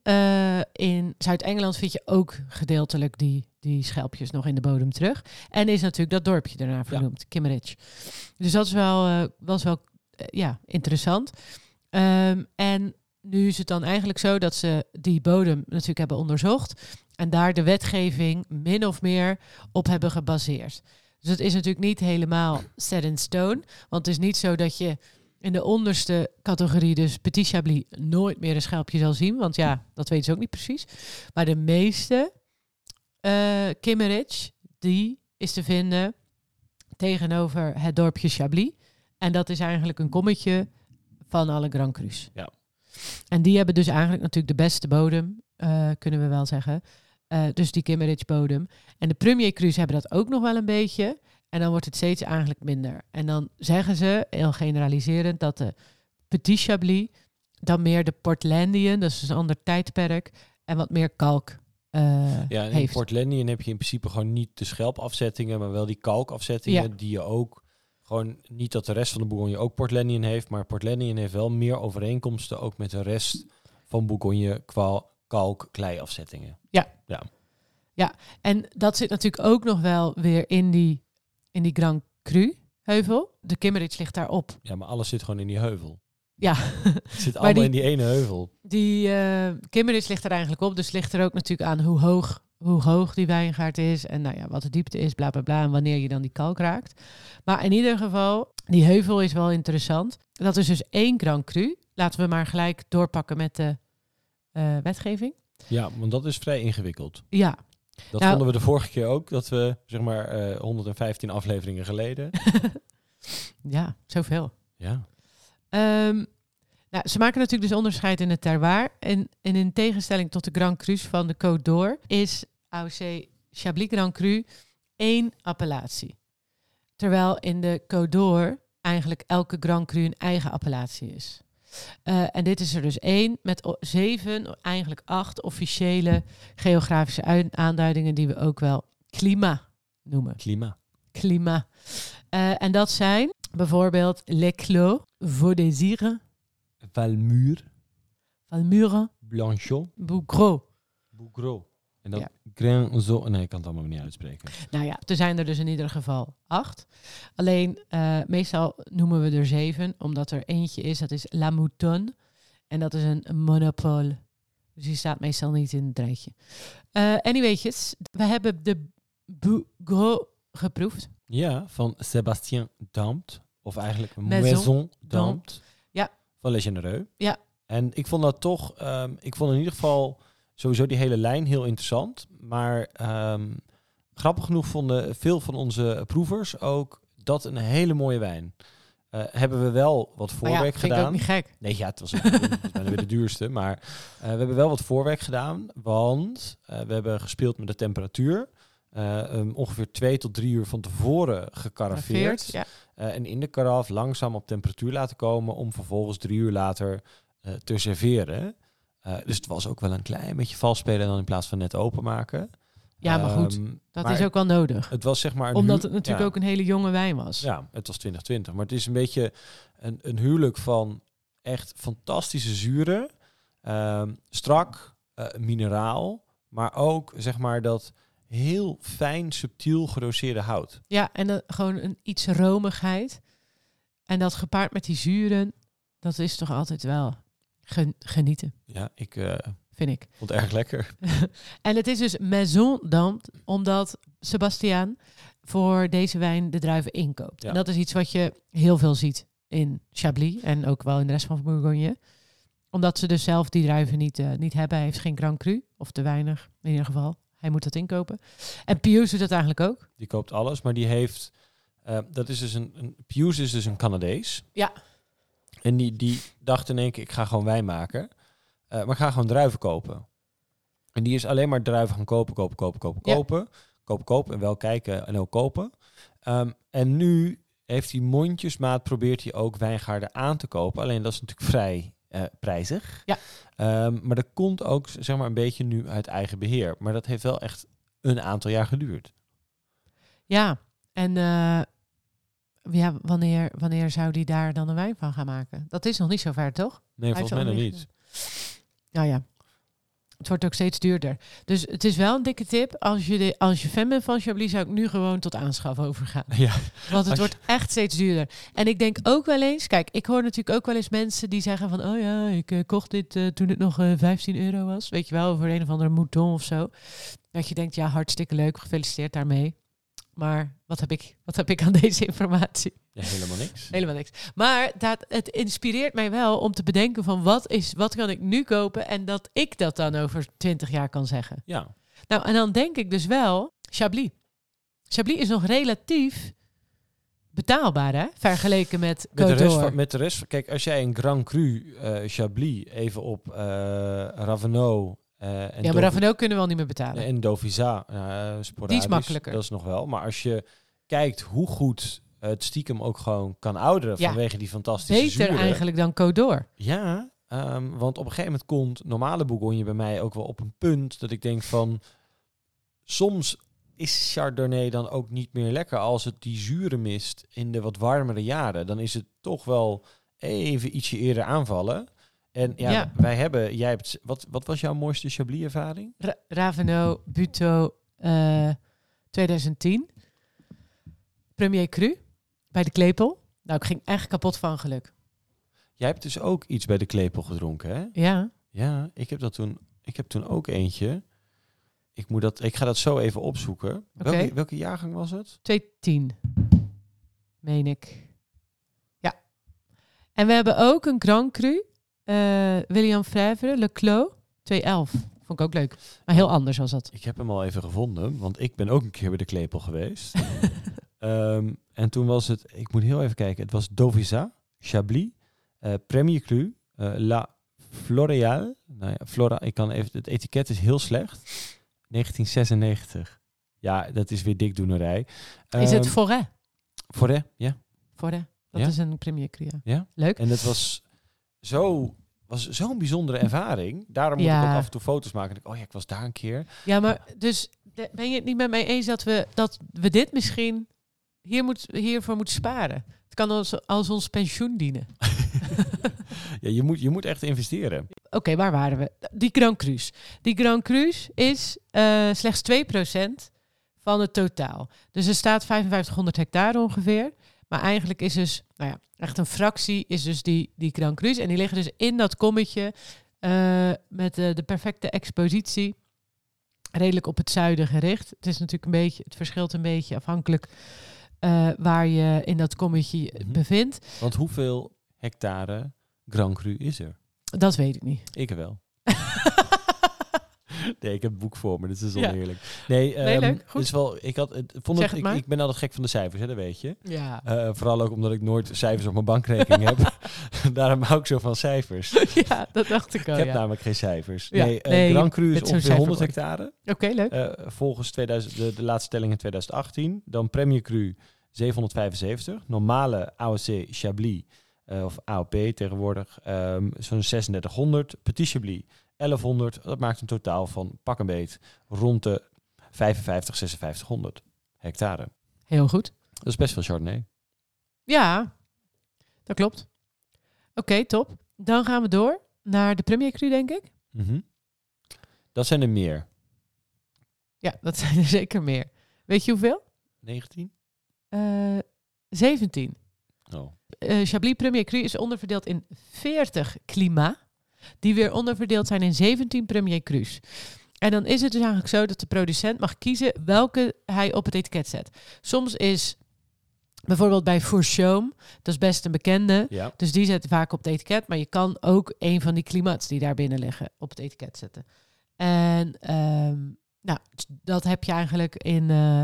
in Zuid-Engeland vind je ook gedeeltelijk die, die schelpjes nog in de bodem terug. En is natuurlijk dat dorpje daarna vernoemd, Kimmeridge. Dus dat is wel, was wel ja, interessant. Ehm, en nu is het dan eigenlijk zo dat ze die bodem natuurlijk hebben onderzocht. En daar de wetgeving min of meer op hebben gebaseerd. Dus het is natuurlijk niet helemaal set in stone. Want het is niet zo dat je in de onderste categorie, dus Petit Chablis, nooit meer een schelpje zal zien. Want ja, dat weten ze ook niet precies. Maar de meeste Kimmeridge, die is te vinden tegenover het dorpje Chablis. En dat is eigenlijk een kommetje van alle Grand Crus. Ja. En die hebben dus eigenlijk natuurlijk de beste bodem, eh, kunnen we wel zeggen. Eh, dus die Kimmeridge bodem. En de Premier Crus hebben dat ook nog wel een beetje. En dan wordt het steeds eigenlijk minder. En dan zeggen ze, heel generaliserend, dat de Petit Chablis dan meer de Portlandian, dat is dus een ander tijdperk, en wat meer kalk eh, ja, en in heeft. Port Lendian heb je in principe gewoon niet de schelpafzettingen, maar wel die kalkafzettingen Ja. die je ook gewoon niet dat de rest van de Bourgogne ook Port Lendian heeft, maar Port Lendian heeft wel meer overeenkomsten ook met de rest van Bourgogne qua kalk-klei-afzettingen. En dat zit natuurlijk ook nog wel weer in die, in die Grand Cru heuvel. De Kimmeridge ligt daarop. Ja, maar alles zit gewoon in die heuvel. Ja, Het zit (laughs) allemaal die- in die ene heuvel. die eh Kimmeridge ligt er eigenlijk op. Dus ligt er ook natuurlijk aan hoe hoog, hoe hoog die wijngaard is. En nou ja, wat de diepte is, bla bla bla. En wanneer je dan die kalk raakt. Maar in ieder geval, die heuvel is wel interessant. Dat is dus één Grand Cru. Laten we maar gelijk doorpakken met de eh, wetgeving. Ja, want dat is vrij ingewikkeld. Ja, Dat Nou- vonden we de vorige keer ook, dat we zeg maar eh 115 afleveringen geleden. (laughs) ja, zoveel. ja. Ehm, nou, ze maken natuurlijk dus onderscheid in het terroir. En, en in tegenstelling tot de Grand Crus van de Côte d'Or is AOC Chablis Grand Cru één appellatie. Terwijl in de Côte d'Or eigenlijk elke Grand Cru een eigen appellatie is. Eh, en dit is er dus één met zeven, eigenlijk acht officiële geografische ui- aanduidingen die we ook wel klima noemen. Klima. Klima. Eh, en dat zijn bijvoorbeeld Les Clos, Vaudésire, Valmure, Valmure, Blanchot, Bougros. Bougros. En dan Ja. Granzo. Nee, ik kan het allemaal niet uitspreken. Nou ja, er zijn er dus in ieder geval acht. Alleen eh, meestal noemen we er zeven, omdat er eentje is, dat is La Moutonne. En dat is een monopole. Dus die staat meestal niet in het rijtje. Eh anyways, we hebben de Bougros geproefd. Ja, van Sébastien Dampt. Of eigenlijk Maison Maison, Dampt. Ja. Van Le. Ja. En ik vond dat toch, ehm, ik vond in ieder geval sowieso die hele lijn heel interessant. Maar ehm, grappig genoeg vonden veel van onze proevers ook dat een hele mooie wijn. Eh, hebben we wel wat Maar voorwerk ja, vind ik ook gedaan. niet gek. Nee, ja, het was, het was bijna weer de duurste. Maar eh, we hebben wel wat voorwerk gedaan. Want eh, we hebben gespeeld met de temperatuur. Um, ongeveer twee tot drie uur van tevoren. Ja. Eh, en in de karaf langzaam op temperatuur laten komen. Om vervolgens drie uur later te serveren. Eh, dus het was ook wel een klein beetje vals spelen dan in plaats van net openmaken. Ja, maar goed, Ehm, Dat maar is ook wel nodig. Het was zeg maar Omdat het natuurlijk ja. ook een hele jonge wijn was. Ja, het was 2020. Maar het is een beetje een, een huwelijk van echt fantastische zuren. ehm, strak, eh, mineraal. Maar ook zeg maar dat heel fijn, subtiel gedoseerde hout. Ja, en dan gewoon een iets romigheid. En dat gepaard met die zuren, dat is toch altijd wel gen- genieten, Ja, ik eh, vind ik. vond het erg lekker. (laughs) en het is dus Maison d'Ampt, omdat Sebastiaan voor deze wijn de druiven inkoopt. Ja. En dat is iets wat je heel veel ziet in Chablis en ook wel in de rest van Bourgogne. Omdat ze dus zelf die druiven niet, eh, niet hebben. Hij heeft geen Grand Cru, of te weinig in ieder geval. Hij moet dat inkopen. En Pius doet dat eigenlijk ook. Die koopt alles, maar die heeft... eh, dat is dus een, een... Pius is dus een Canadees. Ja. En die, die dacht in één keer, ik ga gewoon wijn maken. Eh, maar ik ga gewoon druiven kopen. En die is alleen maar druiven gaan kopen, kopen, kopen, kopen, Ja. kopen. Kopen, kopen en wel kijken en ook kopen. Ehm, en nu heeft hij mondjesmaat, probeert hij ook wijngaarden aan te kopen. Alleen dat is natuurlijk vrij eh, prijzig. Ja. Ehm, maar dat komt ook zeg maar een beetje nu uit eigen beheer. Maar dat heeft wel echt een aantal jaar geduurd. Ja, en eh, ja, wanneer, wanneer zou die daar dan een wijn van gaan maken? Dat is nog niet zo ver, toch? Nee, Hij volgens mij nog niet. Nou ja, het wordt ook steeds duurder. Dus het is wel een dikke tip. Als je, de, als je fan bent van Chablis, zou ik nu gewoon tot aanschaf overgaan. Ja, Want het je- wordt echt steeds duurder. En ik denk ook wel eens, kijk, ik hoor natuurlijk ook wel eens mensen die zeggen van, oh ja, ik eh, kocht dit eh, toen het nog eh, 15 euro was. Weet je wel, voor een of andere mouton of zo. Dat je denkt, ja, hartstikke leuk, gefeliciteerd daarmee. Maar wat heb ik, wat heb ik aan deze informatie? ja helemaal niks. Helemaal niks. Maar dat, het inspireert mij wel om te bedenken van wat, is, wat kan ik nu kopen en dat ik dat dan over 20 jaar kan zeggen. Ja, Nou, en dan denk ik dus wel, Chablis. Chablis is nog relatief betaalbaar, hè? Vergeleken met met de, rest van, met de rest van... Kijk, als jij een Grand Cru eh, Chablis even op Ravenot... eh, en Ja, maar Dovi- Ravenot kunnen we al niet meer betalen. En Dovisa, eh sporadisch, makkelijker. Dat is nog wel. Maar als je kijkt hoe goed het stiekem ook gewoon kan ouderen... Ja. vanwege die fantastische Beter zuren. eigenlijk dan Côte d'Or. Ja, ehm, want op een gegeven moment komt normale Bourgogne bij mij ook wel op een punt dat ik denk van soms is Chardonnay dan ook niet meer lekker als het die zuren mist in de wat warmere jaren. Dan is het toch wel even ietsje eerder aanvallen. En ja, Ja. wij hebben, jij hebt, wat, wat was jouw mooiste Chablis-ervaring? Ra- Buto, eh, 2010. Premier Cru, bij de Klepel. Nou, ik ging echt kapot van geluk. Jij hebt dus ook iets bij de klepel gedronken, hè? Ja, Ja, ik heb dat toen, ik heb toen ook eentje. Ik, moet dat, ik ga dat zo even opzoeken. Welke, welke jaargang was het? 2010. Meen ik. Ja. En we hebben ook een Grand Cru. Eh, William Frèvre, Le Clos, 211. Vond ik ook leuk. Maar heel anders was dat. Ik heb hem al even gevonden, want ik ben ook een keer bij de klepel geweest. (laughs) Ehm, en toen was het, ik moet heel even kijken, het was Dovisa, Chablis, eh, Premier Cru, eh, La Floreal. Nou ja, Flora, ik kan even, het etiket is heel slecht. 1996. Ja, dat is weer dikdoenerij. Is het Ehm, Forêt? Forêt, ja. Forêt. Dat Ja? is een Premier Cru, ja. Ja. Leuk. En het was zo was zo'n bijzondere ervaring. Daarom moet ik Ja. ook af en toe foto's maken. En ik, oh ja, ik was daar een keer. Ja, maar dus ben je het niet met mij eens dat we, dat we dit misschien hier moet, hiervoor moeten sparen? Het kan als, als ons pensioen dienen. (laughs) Ja, je moet, je moet echt investeren. Oké, waar waren we? Die Grand Cru's. Die Grand Cru's is eh, slechts 2% van het totaal. Dus er staat 5500 hectare ongeveer. Maar eigenlijk is dus, nou ja, echt een fractie is dus die, die Grand Cru's. En die liggen dus in dat kommetje eh, met de, de perfecte expositie. Redelijk op het zuiden gericht. Het is natuurlijk een beetje, het verschilt een beetje afhankelijk eh, waar je in dat kommetje Mhm. bevindt. Want hoeveel hectare Grand Cru is er? Dat weet ik niet. Ik wel. (laughs) (laughs) Nee, ik heb het boek voor me, dus dat is Ja. oneerlijk. Nee, Nee, leuk, goed. is wel, ik, had, het, vond Zeg het, het ik, ik ben altijd gek van de cijfers, hè, dat weet je. Ja. Eh, vooral ook omdat ik nooit cijfers op mijn bankrekening (laughs) heb. (laughs) Daarom hou ik zo van cijfers. ja, dat dacht ik al. ik heb ja. namelijk geen cijfers. Ja, Nee, eh, nee, Grand Cru is ongeveer 100 cijferboy. hectare. Oké, leuk. Eh, volgens 2000, de, de laatste telling in 2018. Dan Premier Cru 775. Normale AOC Chablis, of AOP tegenwoordig, ehm, zo'n 3600. Petit Chablis 1100. Dat maakt een totaal van pak een beet rond de 55, 5600 hectare. Heel goed. Dat is best veel Chardonnay. Ja, dat klopt. Oké, top. Dan gaan we door naar de Premier Cru, denk ik. Mhm. Dat zijn er meer. Ja, dat (laughs) zijn er zeker meer. Weet je hoeveel? 19? Eh 17. Oh. Eh, Chablis Premier Cru is onderverdeeld in 40 klima, die weer onderverdeeld zijn in 17 Premier Crus. En dan is het dus eigenlijk zo dat de producent mag kiezen welke hij op het etiket zet. Soms is bijvoorbeeld bij Fourchaume, dat is best een bekende, Ja. dus die zet vaak op het etiket, maar je kan ook een van die klimats die daar binnen liggen op het etiket zetten. En ehm, nou, dat heb je eigenlijk in, eh,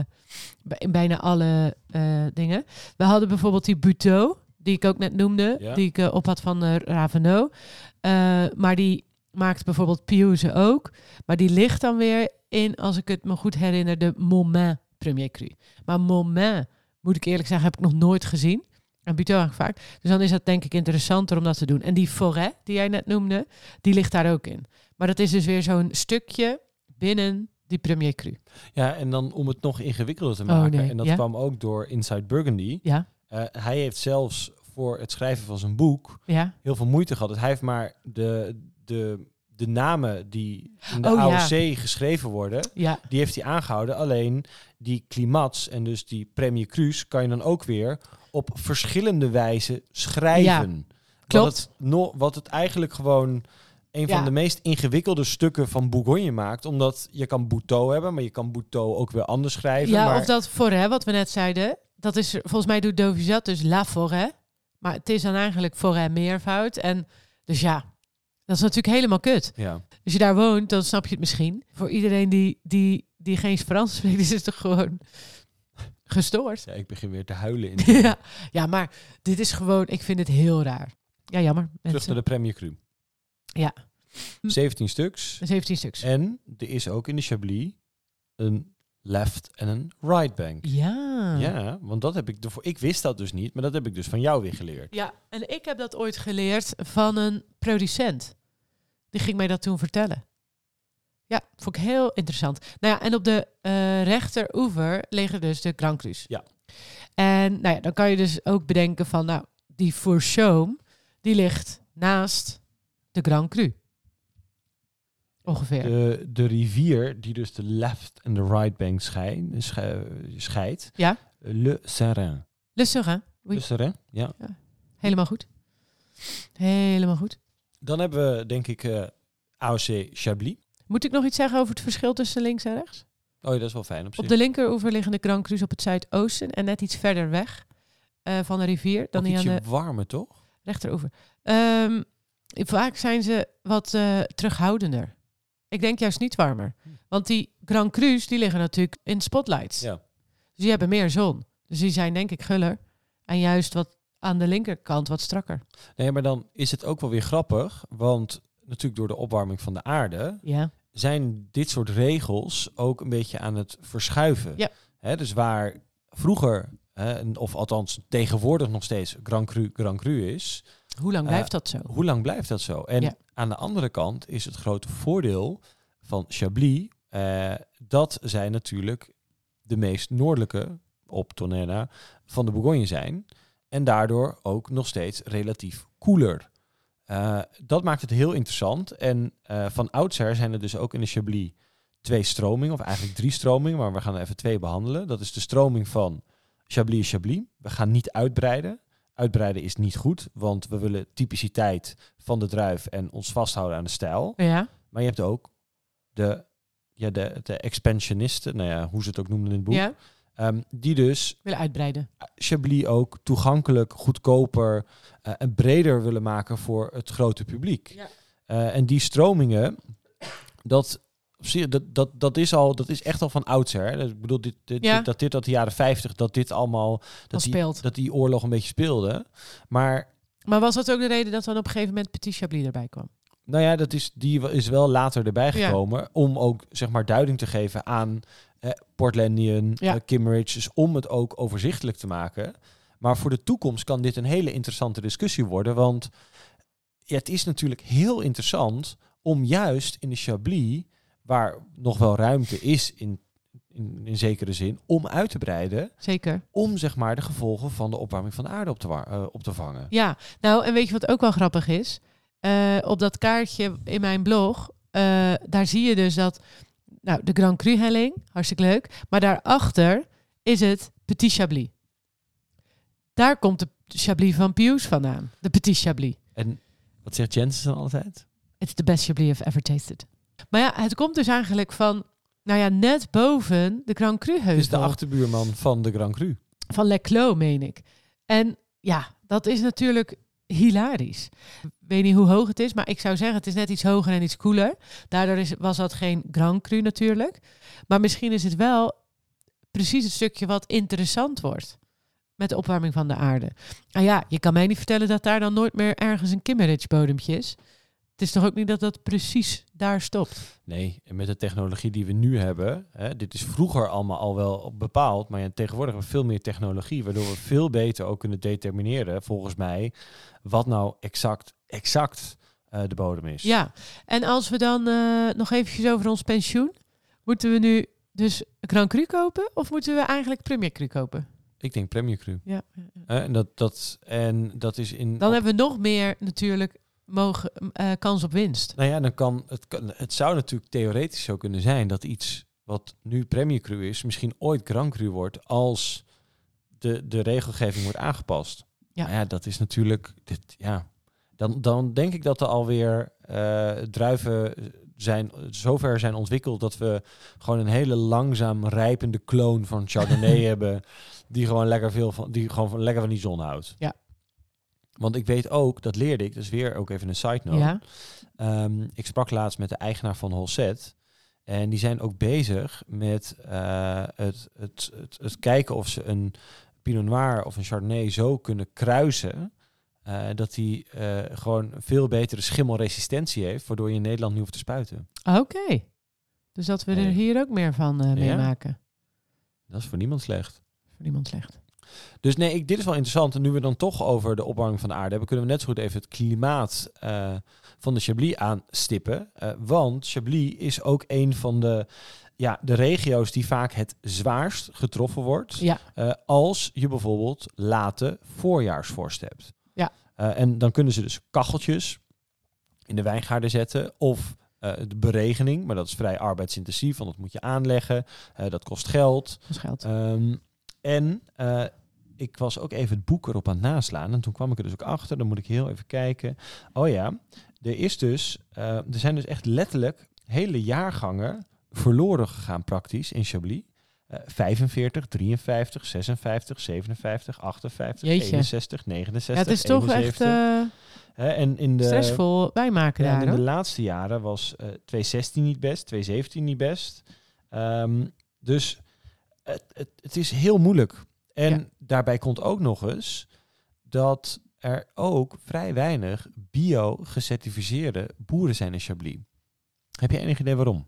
in bijna alle eh, dingen. We hadden bijvoorbeeld die Buteau, die ik ook net noemde, Ja. die ik eh, op had van. Eh, maar die maakt bijvoorbeeld Pieuze ook. Maar die ligt dan weer in, als ik het me goed herinner, de Montmain Premier Cru. Maar Montmain, moet ik eerlijk zeggen, heb ik nog nooit gezien. En Buteau vaak. Dus dan is dat denk ik interessanter om dat te doen. En die Forêt, die jij net noemde, die ligt daar ook in. Maar dat is dus weer zo'n stukje binnen die Premier Cru. ja, en dan om het nog ingewikkelder te Oh, maken. nee. En dat Ja? kwam ook door Inside Burgundy. Ja, hij heeft zelfs voor het schrijven van zijn boek ja. heel veel moeite gehad. Dus hij heeft maar de, de, de namen die in de Oh, ja. AOC geschreven worden, Ja, die heeft hij aangehouden. Alleen die klimats en dus die Premier Cru's kan je dan ook weer op verschillende wijzen schrijven. klopt. Wat het, no, wat het eigenlijk gewoon een van Ja. de meest ingewikkelde stukken van Bourgogne maakt. Omdat je kan Bouteau hebben, maar je kan Bouteau ook weer anders schrijven. ja maar of dat Forêt, wat we net zeiden. Dat is, volgens mij doet Dovizat dus La Forêt. Maar het is dan eigenlijk Forêt meervoud. En dus ja, dat is natuurlijk helemaal kut. Ja. Als je daar woont, dan snap je het misschien. Voor iedereen die, die, die geen Frans spreekt, (laughs) is het toch gewoon gestoord. ja, ik begin weer te huilen. In (laughs) ja. ja, maar dit is gewoon, ik vind het heel raar. Ja, jammer. Terug naar Mensen. de Premier Cru. Ja. 17 stuks. 17 stuks. En er is ook in de Chablis een left en een right bank. Ja. Ja, want dat heb ik ervoor. Ik wist dat dus niet, maar dat heb ik dus van jou weer geleerd. Ja, en ik heb dat ooit geleerd van een producent. Die ging mij dat toen vertellen. Ja, vond ik heel interessant. Nou ja, en op de eh rechteroever liggen dus de Grand Cru's. Ja. En nou ja, dan kan je dus ook bedenken van, nou, die Fourchaume, die ligt naast de Grand Cru. Ongeveer. De, de rivier die dus de left en de right bank schei- sche- scheidt. Ja. Le Serein. Le Serein. Oui. Le ja. Helemaal goed. Helemaal goed. Dan hebben we denk ik eh AOC Chablis. Moet ik nog iets zeggen over het verschil tussen links en rechts? Oh ja, dat is wel fijn op zich. Op de linkeroever liggen de Grand Cru's op het zuidoosten en net iets verder weg eh, van de rivier dan die aan de warmer, toch? rechteroever. Ehm, vaak zijn ze wat eh, terughoudender. Ik denk juist niet warmer. Want die Grand Cru's die liggen natuurlijk in spotlights. Ja. Dus die hebben meer zon. Dus die zijn denk ik guller. En juist wat aan de linkerkant wat strakker. Nee, maar dan is het ook wel weer grappig, want natuurlijk door de opwarming van de aarde Ja. zijn dit soort regels ook een beetje aan het verschuiven. Ja. Dus waar vroeger, hè, en- of althans tegenwoordig nog steeds Grand Cru, Grand Cru is, Hoe lang Eh, blijft dat zo? hoe lang blijft dat zo? En Ja. aan de andere kant is het grote voordeel van Chablis eh, dat zij natuurlijk de meest noordelijke op Tonnerre van de Bourgogne zijn. En daardoor ook nog steeds relatief koeler. Eh, dat maakt het heel interessant. En van oudsher zijn er dus ook in de Chablis twee stromingen, of eigenlijk drie stromingen, maar we gaan er even twee behandelen. Dat is de stroming van Chablis is Chablis. We gaan niet uitbreiden. Uitbreiden is niet goed, want we willen typiciteit van de druif en ons vasthouden aan de stijl. Ja. Maar je hebt ook de, ja, de, de expansionisten, nou ja, hoe ze het ook noemden in het boek, Ja. ehm, die dus Willen uitbreiden. Chablis ook toegankelijk, goedkoper eh, en breder willen maken voor het grote publiek. Ja. Eh, en die stromingen, dat, dat, dat, dat, is al, dat is echt al van oudsher. hè. Ik bedoel, dit, dit, Ja. dit dateert uit de jaren 50, dat dit allemaal, Al dat die, dat die oorlog een beetje speelde. Maar Maar was dat ook de reden dat dan op een gegeven moment Petit Chablis erbij kwam? Nou ja, dat is, die is wel later erbij gekomen om ook zeg maar duiding te geven aan eh, Portlandian, Ja. eh, Kimmeridge, dus om het ook overzichtelijk te maken. Maar voor de toekomst kan dit een hele interessante discussie worden, want ja, het is natuurlijk heel interessant om juist in de Chablis, waar nog wel ruimte is in, in, in zekere zin, om uit te breiden, Zeker. om zeg maar de gevolgen van de opwarming van de aarde op te, eh, op te vangen. Ja, nou en weet je wat ook wel grappig is? Eh, op dat kaartje in mijn blog, eh, daar zie je dus dat, nou de Grand Cru helling, hartstikke leuk, maar daarachter is het Petit Chablis. Daar komt de Chablis van Pius vandaan, de Petit Chablis. En wat zegt Jensen dan altijd? It's the best Chablis I've ever tasted. Maar ja, het komt dus eigenlijk van, nou ja, net boven de Grand Cru heuvel. is de achterbuurman van de Grand Cru. Van Le Clos, meen ik. En ja, dat is natuurlijk hilarisch. Ik weet niet hoe hoog het is, maar ik zou zeggen het is net iets hoger en iets koeler. Daardoor is, was dat geen Grand Cru natuurlijk. Maar misschien is het wel precies het stukje wat interessant wordt met de opwarming van de aarde. Nou ja, je kan mij niet vertellen dat daar dan nooit meer ergens een Kimmeridge bodempje is. Het is toch ook niet dat dat precies daar stopt? Nee, en met de technologie die we nu hebben, hè, dit is vroeger allemaal al wel bepaald, maar ja, tegenwoordig hebben we veel meer technologie, waardoor we veel beter ook kunnen determineren, volgens mij, wat nou exact, exact eh, de bodem is. Ja, en als we dan eh, nog eventjes over ons pensioen. Moeten we nu dus Grand Cru kopen of moeten we eigenlijk Premier Cru kopen? Ik denk Premier Cru. Ja. en, dat, dat, en dat is in... Dan op- hebben we nog meer natuurlijk mogen, eh, kans op winst. Nou ja, dan kan het, kan, het zou natuurlijk theoretisch zo kunnen zijn dat iets wat nu Premier Cru is, misschien ooit Grand Cru wordt als de, de regelgeving wordt aangepast. Ja. Maar ja, dat is natuurlijk, dit, ja, dan, dan denk ik dat er alweer eh druiven zijn, zover zijn ontwikkeld dat we gewoon een hele langzaam rijpende kloon van Chardonnay (laughs) hebben, die gewoon lekker veel van, die gewoon lekker van die zon houdt. Ja. Want ik weet ook, dat leerde ik, dus weer ook even een side note. Ja, Ehm, ik sprak laatst met de eigenaar van Holset. En die zijn ook bezig met eh, het, het, het, het kijken of ze een Pinot Noir of een Chardonnay zo kunnen kruisen. eh, dat die eh, gewoon veel betere schimmelresistentie heeft, waardoor je in Nederland niet hoeft te spuiten. oké. Dus dat we er hier ook meer van eh Ja. meemaken. Dat is voor niemand slecht. Voor niemand slecht. Dus nee, ik, dit is wel interessant. En nu we dan toch over de opwarming van de aarde hebben, kunnen we net zo goed even het klimaat eh, van de Chablis aanstippen. Eh, want Chablis is ook een van de, ja, de regio's die vaak het zwaarst getroffen wordt. Ja, eh, als je bijvoorbeeld late voorjaarsvorst hebt. Ja. En dan kunnen ze dus kacheltjes in de wijngaarden zetten of de beregening, maar dat is vrij arbeidsintensief, want dat moet je aanleggen, dat kost geld. dat geld. Ehm, en ik was ook even het boek erop aan het naslaan. En toen kwam ik er dus ook achter. Dan moet ik heel even kijken. Oh ja, er is dus, eh, er zijn dus echt letterlijk hele jaargangen verloren gegaan praktisch in Chablis. Eh 45, 53, 56, 57, 58, Jeetje. 61, 69, ja, het is toch echt 71. eh, Hè, en in de, stressvol wijnmaken ja, en daar. in de laatste jaren was eh 216 niet best, 217 niet best. Ehm, dus het, het, het is heel moeilijk. En Ja. daarbij komt ook nog eens dat er ook vrij weinig bio-gecertificeerde boeren zijn in Chablis. Heb je enig idee waarom?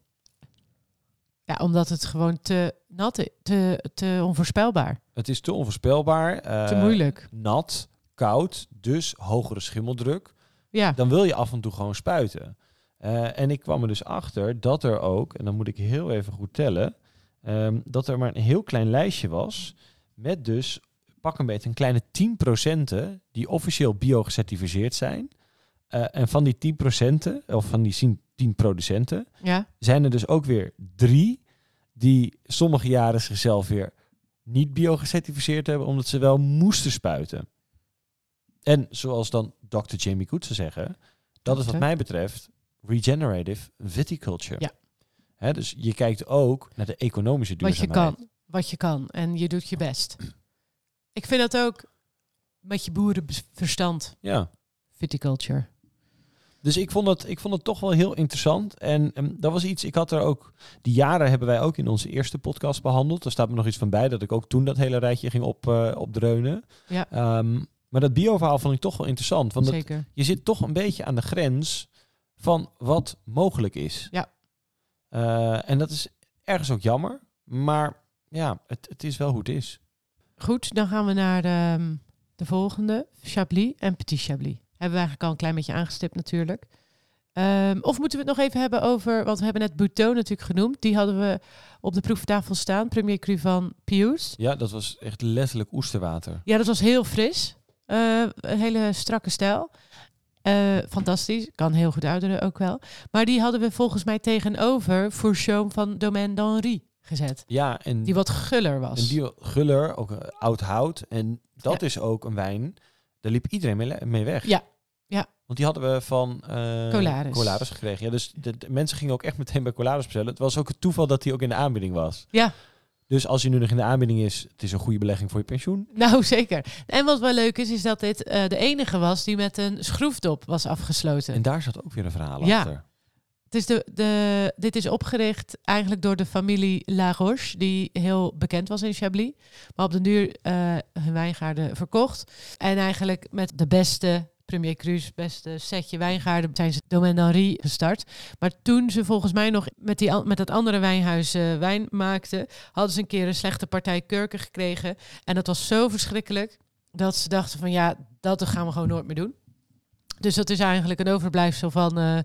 Ja, omdat het gewoon te nat is, te, te onvoorspelbaar. Het is te onvoorspelbaar. eh, te moeilijk. Nat, koud, dus hogere schimmeldruk. Ja, dan wil je af en toe gewoon spuiten. Eh, en ik kwam er dus achter dat er ook, en dan moet ik heel even goed tellen, ehm, dat er maar een heel klein lijstje was met dus pak een beetje een kleine 10% die officieel bio gecertificeerd zijn. Eh, en van die 10%, of van die 10 10 producenten, ja. zijn er dus ook weer drie die sommige jaren zichzelf weer niet bio gecertificeerd hebben, omdat ze wel moesten spuiten. En zoals dan Dr. Jamie Good zou zeggen, dat is wat mij betreft regenerative viticulture. Ja. Dus je kijkt ook naar de economische Wat je duurzaamheid. kan. Wat je kan. En je doet je best. Ik vind dat ook met je boerenverstand. Ja. Viticulture. Dus ik vond, het, ik vond het toch wel heel interessant. En, en dat was iets, ik had er ook, die jaren hebben wij ook in onze eerste podcast behandeld. Er staat me nog iets van bij dat ik ook toen dat hele rijtje ging op, eh, opdreunen. Ja. Ehm, maar dat bio-verhaal vond ik toch wel interessant. Want Zeker. je zit toch een beetje aan de grens van wat mogelijk is. Ja. Eh, en dat is ergens ook jammer. Maar ja, het, het is wel hoe het is. Goed, dan gaan we naar de, de volgende. Chablis en Petit Chablis. Hebben we eigenlijk al een klein beetje aangestipt natuurlijk. Ehm, of moeten we het nog even hebben over, want we hebben net Bouteau natuurlijk genoemd. Die hadden we op de proeftafel staan. Premier Cru van Pius. Ja, dat was echt letterlijk oesterwater. Ja, dat was heel fris. Eh, een hele strakke stijl. Eh, fantastisch. Kan heel goed ouderen ook wel. Maar die hadden we volgens mij tegenover Fourchon van Domaine d'Henri gezet. Ja, en Die wat guller was. En die guller, ook een oud hout. En dat Ja. is ook een wijn. Daar liep iedereen mee, weg. Ja. Ja. Want die hadden we van eh Colaris. gekregen. Ja, dus de, de mensen gingen ook echt meteen bij Colaris bestellen. Het was ook het toeval dat die ook in de aanbieding was. Ja. Dus als hij nu nog in de aanbieding is, het is een goede belegging voor je pensioen. Nou, zeker. En wat wel leuk is, is dat dit eh, de enige was die met een schroefdop was afgesloten. En daar zat ook weer een verhaal Ja. achter. Is de, dit is opgericht eigenlijk door de familie Laroche, die heel bekend was in Chablis. Maar op de duur eh, hun wijngaarden verkocht. En eigenlijk met de beste Premier Cru's, beste setje wijngaarden, zijn ze Domaine d'Henri gestart. Maar toen ze volgens mij nog met, die, met dat andere wijnhuis eh, wijn maakten, hadden ze een keer een slechte partij kurken gekregen. En dat was zo verschrikkelijk dat ze dachten van ja, dat gaan we gewoon nooit meer doen. Dus dat is eigenlijk een overblijfsel van eh, eh,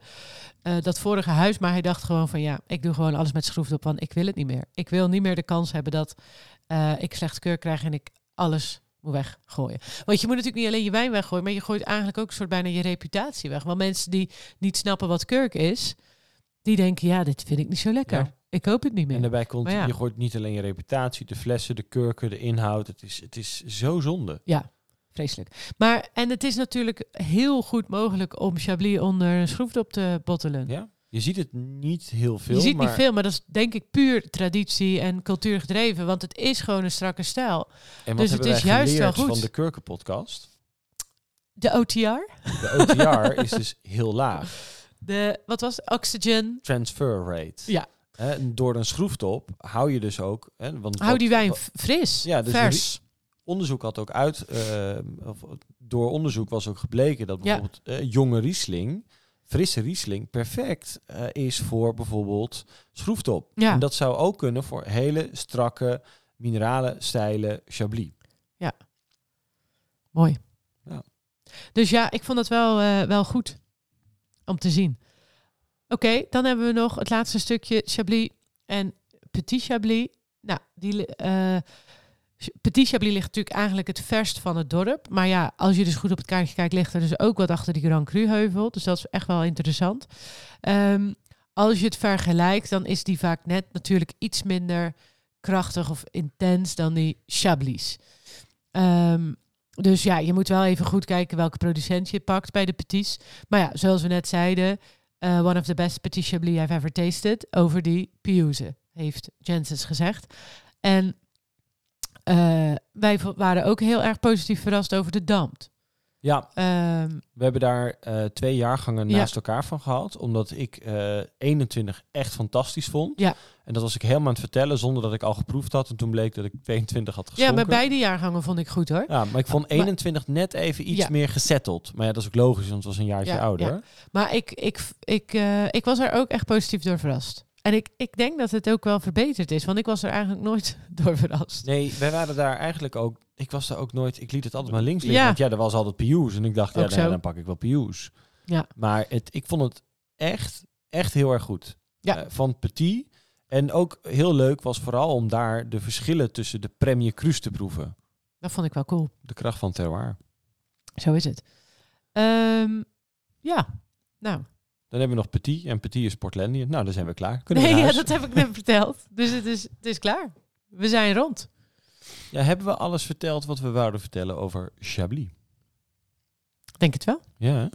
dat vorige huis. Maar hij dacht gewoon van ja, ik doe gewoon alles met schroefdop, want ik wil het niet meer. Ik wil niet meer de kans hebben dat eh, ik slecht keur krijg en ik alles moet weggooien. Want je moet natuurlijk niet alleen je wijn weggooien, maar je gooit eigenlijk ook een soort bijna je reputatie weg. Want mensen die niet snappen wat kurk is, die denken ja, dit vind ik niet zo lekker. Ja. Ik koop het niet meer. En daarbij komt, ja. je gooit niet alleen je reputatie, de flessen, de kurken, de inhoud. Het is, het is zo zonde. Vreselijk. Maar, en het is natuurlijk heel goed mogelijk om Chablis onder een schroefdop te bottelen. Ja? Je ziet het niet heel veel. je ziet maar niet veel, maar dat is denk ik puur traditie en cultuur gedreven. Want het is gewoon een strakke stijl. En wat dus het is juist wel goed. van de kurkenpodcast? De OTR, De OTR is dus heel laag. (laughs) de, wat was het? Oxygen. Transfer rate. Ja. En door een schroeftop hou je dus ook... Hè, want Hou die wijn fris, Ja, dus vers. Onderzoek had ook uit... eh, of, door onderzoek was ook gebleken dat Ja. bijvoorbeeld eh, jonge Riesling... Frisse Riesling perfect eh, is voor bijvoorbeeld schroeftop. Ja. En dat zou ook kunnen voor hele strakke mineralen stijlen Chablis. Mooi. Ja. Dus ja, ik vond het wel, wel goed om te zien. Oké, dan hebben we nog het laatste stukje Chablis en Petit Chablis. Nou, die, Petit Chablis ligt natuurlijk eigenlijk het verst van het dorp. Maar ja, als je dus goed op het kaartje kijkt, ligt er dus ook wat achter die Grand Cru heuvel. Dus dat is echt wel interessant. Ehm, als je het vergelijkt, dan is die vaak net natuurlijk iets minder krachtig of intens dan die Chablis. Ehm, dus ja, je moet wel even goed kijken welke producent je pakt bij de petits. Maar ja, zoals we net zeiden, eh, one of the best petit Chablis I've ever tasted. Over die Piuze, heeft Jensen's gezegd. En eh, wij waren ook heel erg positief verrast over de Damt. Ja, Ehm, we hebben daar eh, twee jaargangen Ja. naast elkaar van gehad. Omdat ik eh 21 echt fantastisch vond. Ja. En dat was ik helemaal aan het vertellen zonder dat ik al geproefd had. En toen bleek dat ik 22 had ja, geschonken. maar beide jaargangen vond ik goed hoor. Ja, maar ik vond Maar- 21 net even iets Ja. meer gesetteld. Maar ja, dat is ook logisch, want het was een jaartje Ja, ouder. ja. Maar ik, ik, ik, eh, ik was er ook echt positief door verrast. En ik, ik denk dat het ook wel verbeterd is, want ik was er eigenlijk nooit (laughs) door verrast. Nee, wij waren daar eigenlijk ook... Ik was daar ook nooit... Ik liet het altijd maar links liggen. Ja. Want ja, er was altijd Pius. En ik dacht, ja, dan pak ik wel Pius. Ja. Maar het, ik vond het echt, echt heel erg goed. Ja. Eh, van Petit. En ook heel leuk was vooral om daar de verschillen tussen de Premier Cru's te proeven. Dat vond ik wel cool. De kracht van terroir. Zo is het. Ehm, ja, nou. Dan hebben we nog Petit. En Petit is Portlandië. Nou, dan zijn we klaar. Kunnen Nee, ja, dat heb ik net verteld. Dus het is, het is klaar. We zijn rond. Ja, hebben we alles verteld wat we wouden vertellen over Chablis? Denk het wel. Ja?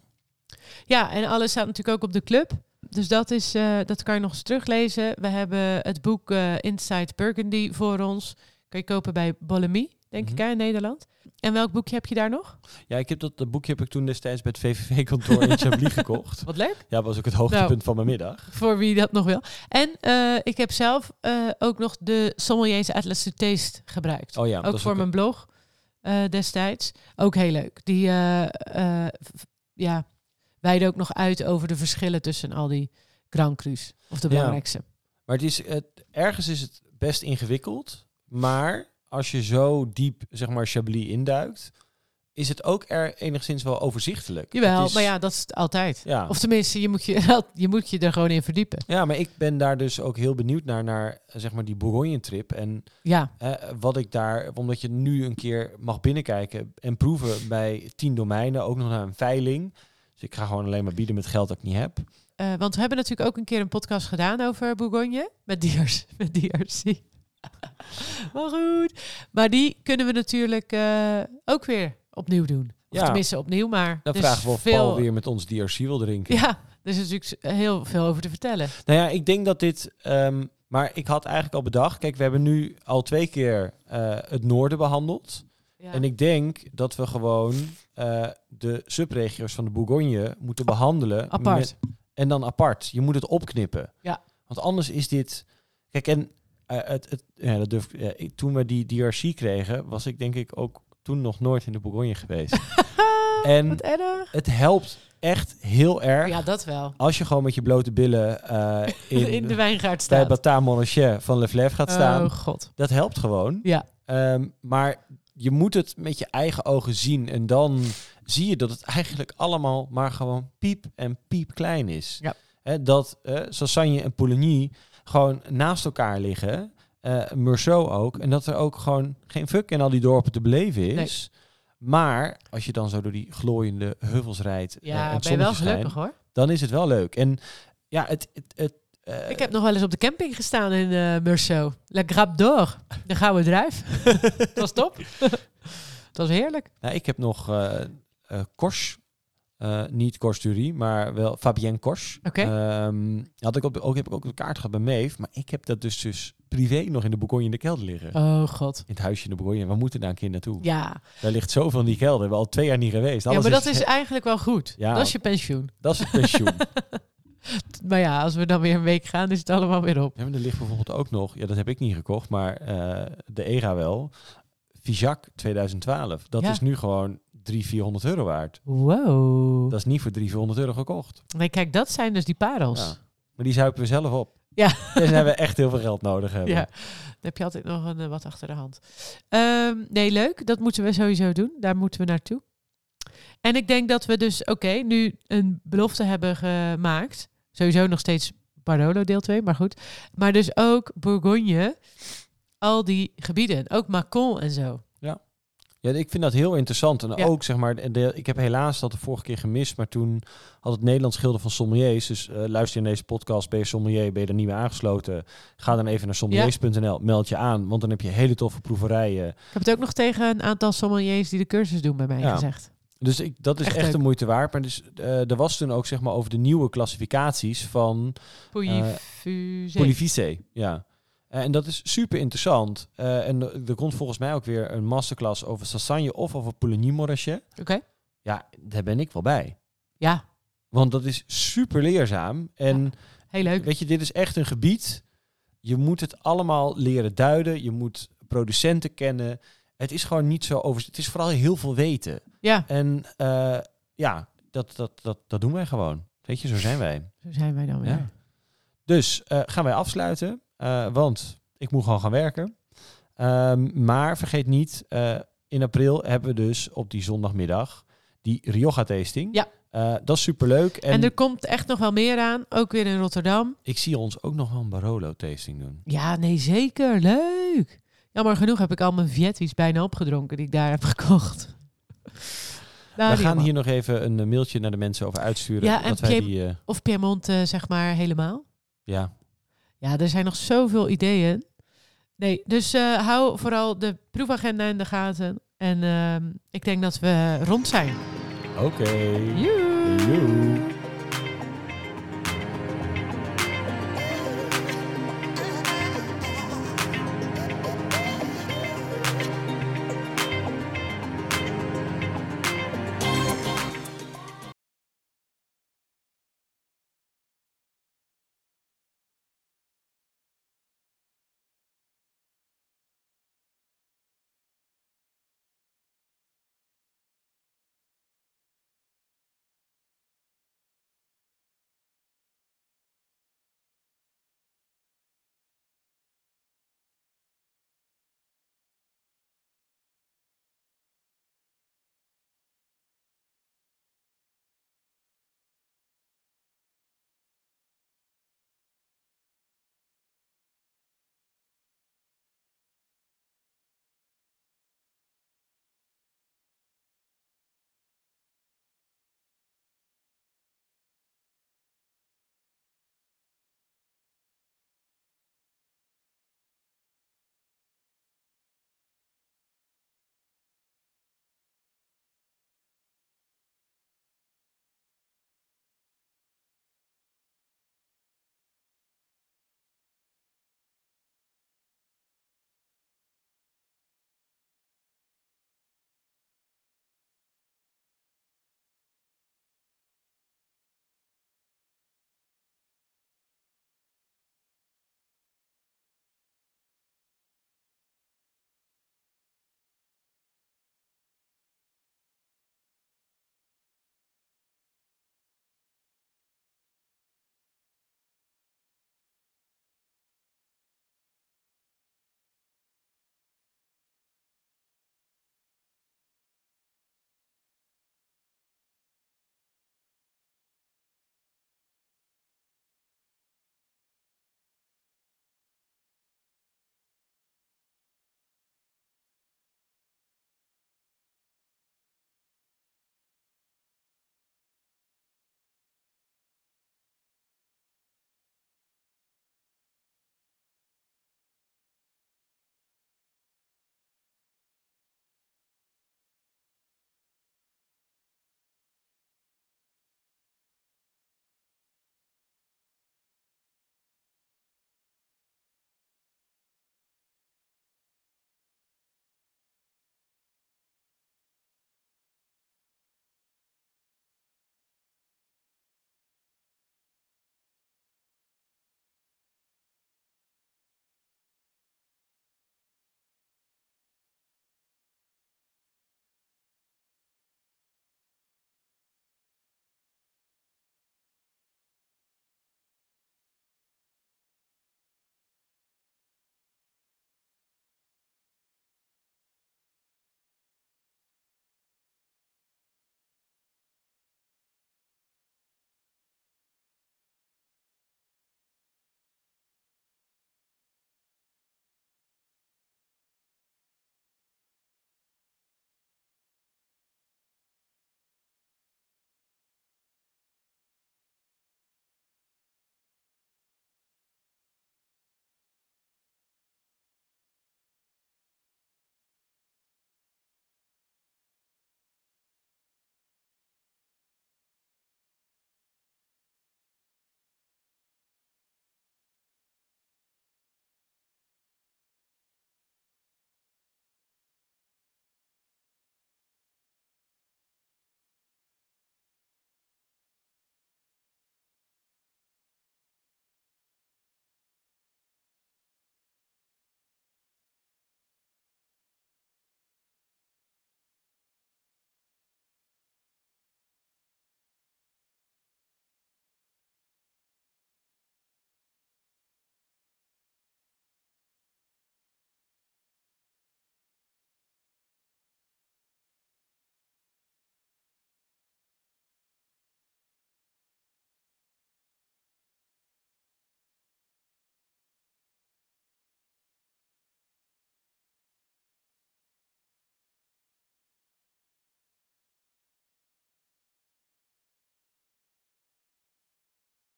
Ja, en alles staat natuurlijk ook op de club. Dus dat, is, eh, dat kan je nog eens teruglezen. We hebben het boek eh, Inside Burgundy voor ons. Kan je kopen bij Bollemie, denk Mhm. ik, hè, in Nederland. En welk boekje heb je daar nog? Ja, ik heb dat, dat boekje heb ik toen destijds bij het VVV-kantoor in Chablis (laughs) gekocht. Wat leuk. Ja, was ook het hoogtepunt Nou. van mijn middag. Voor wie dat nog wil. En eh, ik heb zelf eh, ook nog de Sommeliers Atlas to Taste gebruikt. Oh ja, ook voor ook- mijn blog eh, destijds. Ook heel leuk. Die ja, wijden ook nog uit over de verschillen tussen al die Grand Cru's. Of de Ja. belangrijkste. Maar het is, het, ergens is het best ingewikkeld. Maar als je zo diep, zeg maar, Chablis induikt, is het ook er enigszins wel overzichtelijk. Jawel, is- maar ja, dat is het altijd. Ja. Of tenminste, je moet je, (laughs) je moet je er gewoon in verdiepen. ja, maar ik ben daar dus ook heel benieuwd naar, naar zeg maar die Bourgogne-trip. En Ja, eh, wat ik daar, omdat je nu een keer mag binnenkijken en proeven bij tien domeinen, ook nog naar een veiling. Dus ik ga gewoon alleen maar bieden met geld dat ik niet heb. eh, want we hebben natuurlijk ook een keer een podcast gedaan over Bourgogne. Met diers, (laughs) met DRC. (laughs) maar goed. Maar die kunnen we natuurlijk eh, ook weer opnieuw doen. Of Ja. tenminste opnieuw, maar Dan is vragen we of veel... Paul weer met ons DRC wil drinken. Ja, er is natuurlijk heel veel over te vertellen. Nou ja, ik denk dat dit... ehm, maar ik had eigenlijk al bedacht... Kijk, we hebben nu al twee keer eh, het noorden behandeld. Ja. En ik denk dat we gewoon eh, de subregio's van de Bourgogne moeten behandelen. Apart. met- en dan apart. Je moet het opknippen. Ja. Want anders is dit... Kijk, en het, het, ja, dat durf, ik- ja, ik- toen we die DRC kregen... was ik denk ik ook toen nog nooit in de Bourgogne geweest. (laughs) En- Wat erg. het helpt echt heel erg... Ja, dat wel. als je gewoon met je blote billen eh, (laughs) in, In, de wijngaard bij staat. Batin Monarchet van Le Fleuve gaat staan. Oh god. Dat helpt gewoon. Ja. Ehm, maar je moet het met je eigen ogen zien. En dan zie je dat het eigenlijk allemaal maar gewoon piep en piep klein is. Ja. Hè, dat eh Sassanje en Pouligny gewoon naast elkaar liggen. eh Meursault ook. En dat er ook gewoon geen fuck in al die dorpen te beleven is. Maar als je dan zo door die glooiende heuvels rijdt eh, Ja, het ben je wel gelukkig hoor. dan is het wel leuk. En ja, het... het, het eh, Ik heb nog wel eens op de camping gestaan in eh Meursault. La Grappe d'Or. De gouden druif. dat was top. (laughs) Het was heerlijk. Nou, ik heb nog eh Kors. Eh, niet Kors Durie, maar wel Fabienne Kors. Oké. Ehm, had ik op, ook, heb ik ook de kaart gehad bij Meef. Maar ik heb dat dus, dus privé nog in de Bourgogne in de kelder liggen. Oh god. In het huisje in de Bourgogne. We moeten daar een keer naartoe. Ja. Daar ligt zoveel in die kelder. We hebben al twee jaar niet geweest. ja, Alles maar dat is eigenlijk wel goed. Ja. Dat is je pensioen. dat is het pensioen. (laughs) Maar ja, als we dan weer een week gaan, is het allemaal weer op. ja, maar er ligt bijvoorbeeld ook nog... Ja, dat heb ik niet gekocht, maar eh, de ERA wel. Fijac 2012. Dat Ja. is nu gewoon 300, 400 euro waard. Wow. Dat is niet voor 300, 400 euro gekocht. Nee, kijk, dat zijn dus die parels. Ja. Maar die zuipen we zelf op. Ja. (laughs) Dus dan hebben we echt heel veel geld nodig hebben. Ja, dan heb je altijd nog een eh, wat achter de hand. Ehm, nee, leuk. Dat moeten we sowieso doen. Daar moeten we naartoe. En ik denk dat we dus, oké, nu een belofte hebben gemaakt. Sowieso nog steeds Barolo deel 2, maar goed. Maar dus ook Bourgogne, al die gebieden. Ook Macon en zo. Ja, ik vind dat heel interessant. En Ja. ook zeg maar, de, ik heb helaas dat de vorige keer gemist, maar toen had het Nederlands Gilde van Sommeliers. Dus eh, luister je in deze podcast, ben je sommelier, ben je er niet meer aangesloten. Ga dan even naar sommeliers.nl, meld je aan, want dan heb je hele toffe proeverijen. Ik heb het ook nog tegen een aantal sommeliers die de cursus doen bij mij Ja. gezegd. Dus ik, dat is Echt echt, leuk. de moeite waard. Maar dus, eh, er was toen ook zeg maar over de nieuwe klassificaties van Pouilly-Fusé. Polyvice. Ja. Eh, en dat is super interessant. Eh, en er komt volgens mij ook weer een masterclass over Sassagne of over Pouligny Morachet. Oké. Ja, daar ben ik wel bij. Ja, Want dat is super leerzaam. En heel leuk. weet je, dit is echt een gebied. Je moet het allemaal leren duiden. Je moet producenten kennen. Het is gewoon niet zo over. Het is vooral heel veel weten. Ja, En eh, ja, dat, dat, dat, dat doen wij gewoon. Weet je, zo zijn wij. zo zijn wij dan weer. Ja. Dus gaan wij afsluiten. Eh, want ik moet gewoon gaan werken. Ehm, maar vergeet niet, eh, in april hebben we dus op die zondagmiddag die Rioja tasting. Ja. Eh, dat is superleuk. En, En, er komt echt nog wel meer aan, ook weer in Rotterdam. ik zie ons ook nog wel een Barolo tasting doen. Ja, nee, zeker. Leuk. Jammer genoeg heb ik al mijn Vietties bijna opgedronken die ik daar heb (laughs) gekocht. Nou, we gaan hier nog even een mailtje naar de mensen over uitsturen. Ja, en dat wij die, Of Piemont, eh, zeg maar, helemaal. ja, Ja, er zijn nog zoveel ideeën. Nee, dus eh, hou vooral de proefagenda in de gaten. En ehm, ik denk dat we rond zijn. oké. Joe.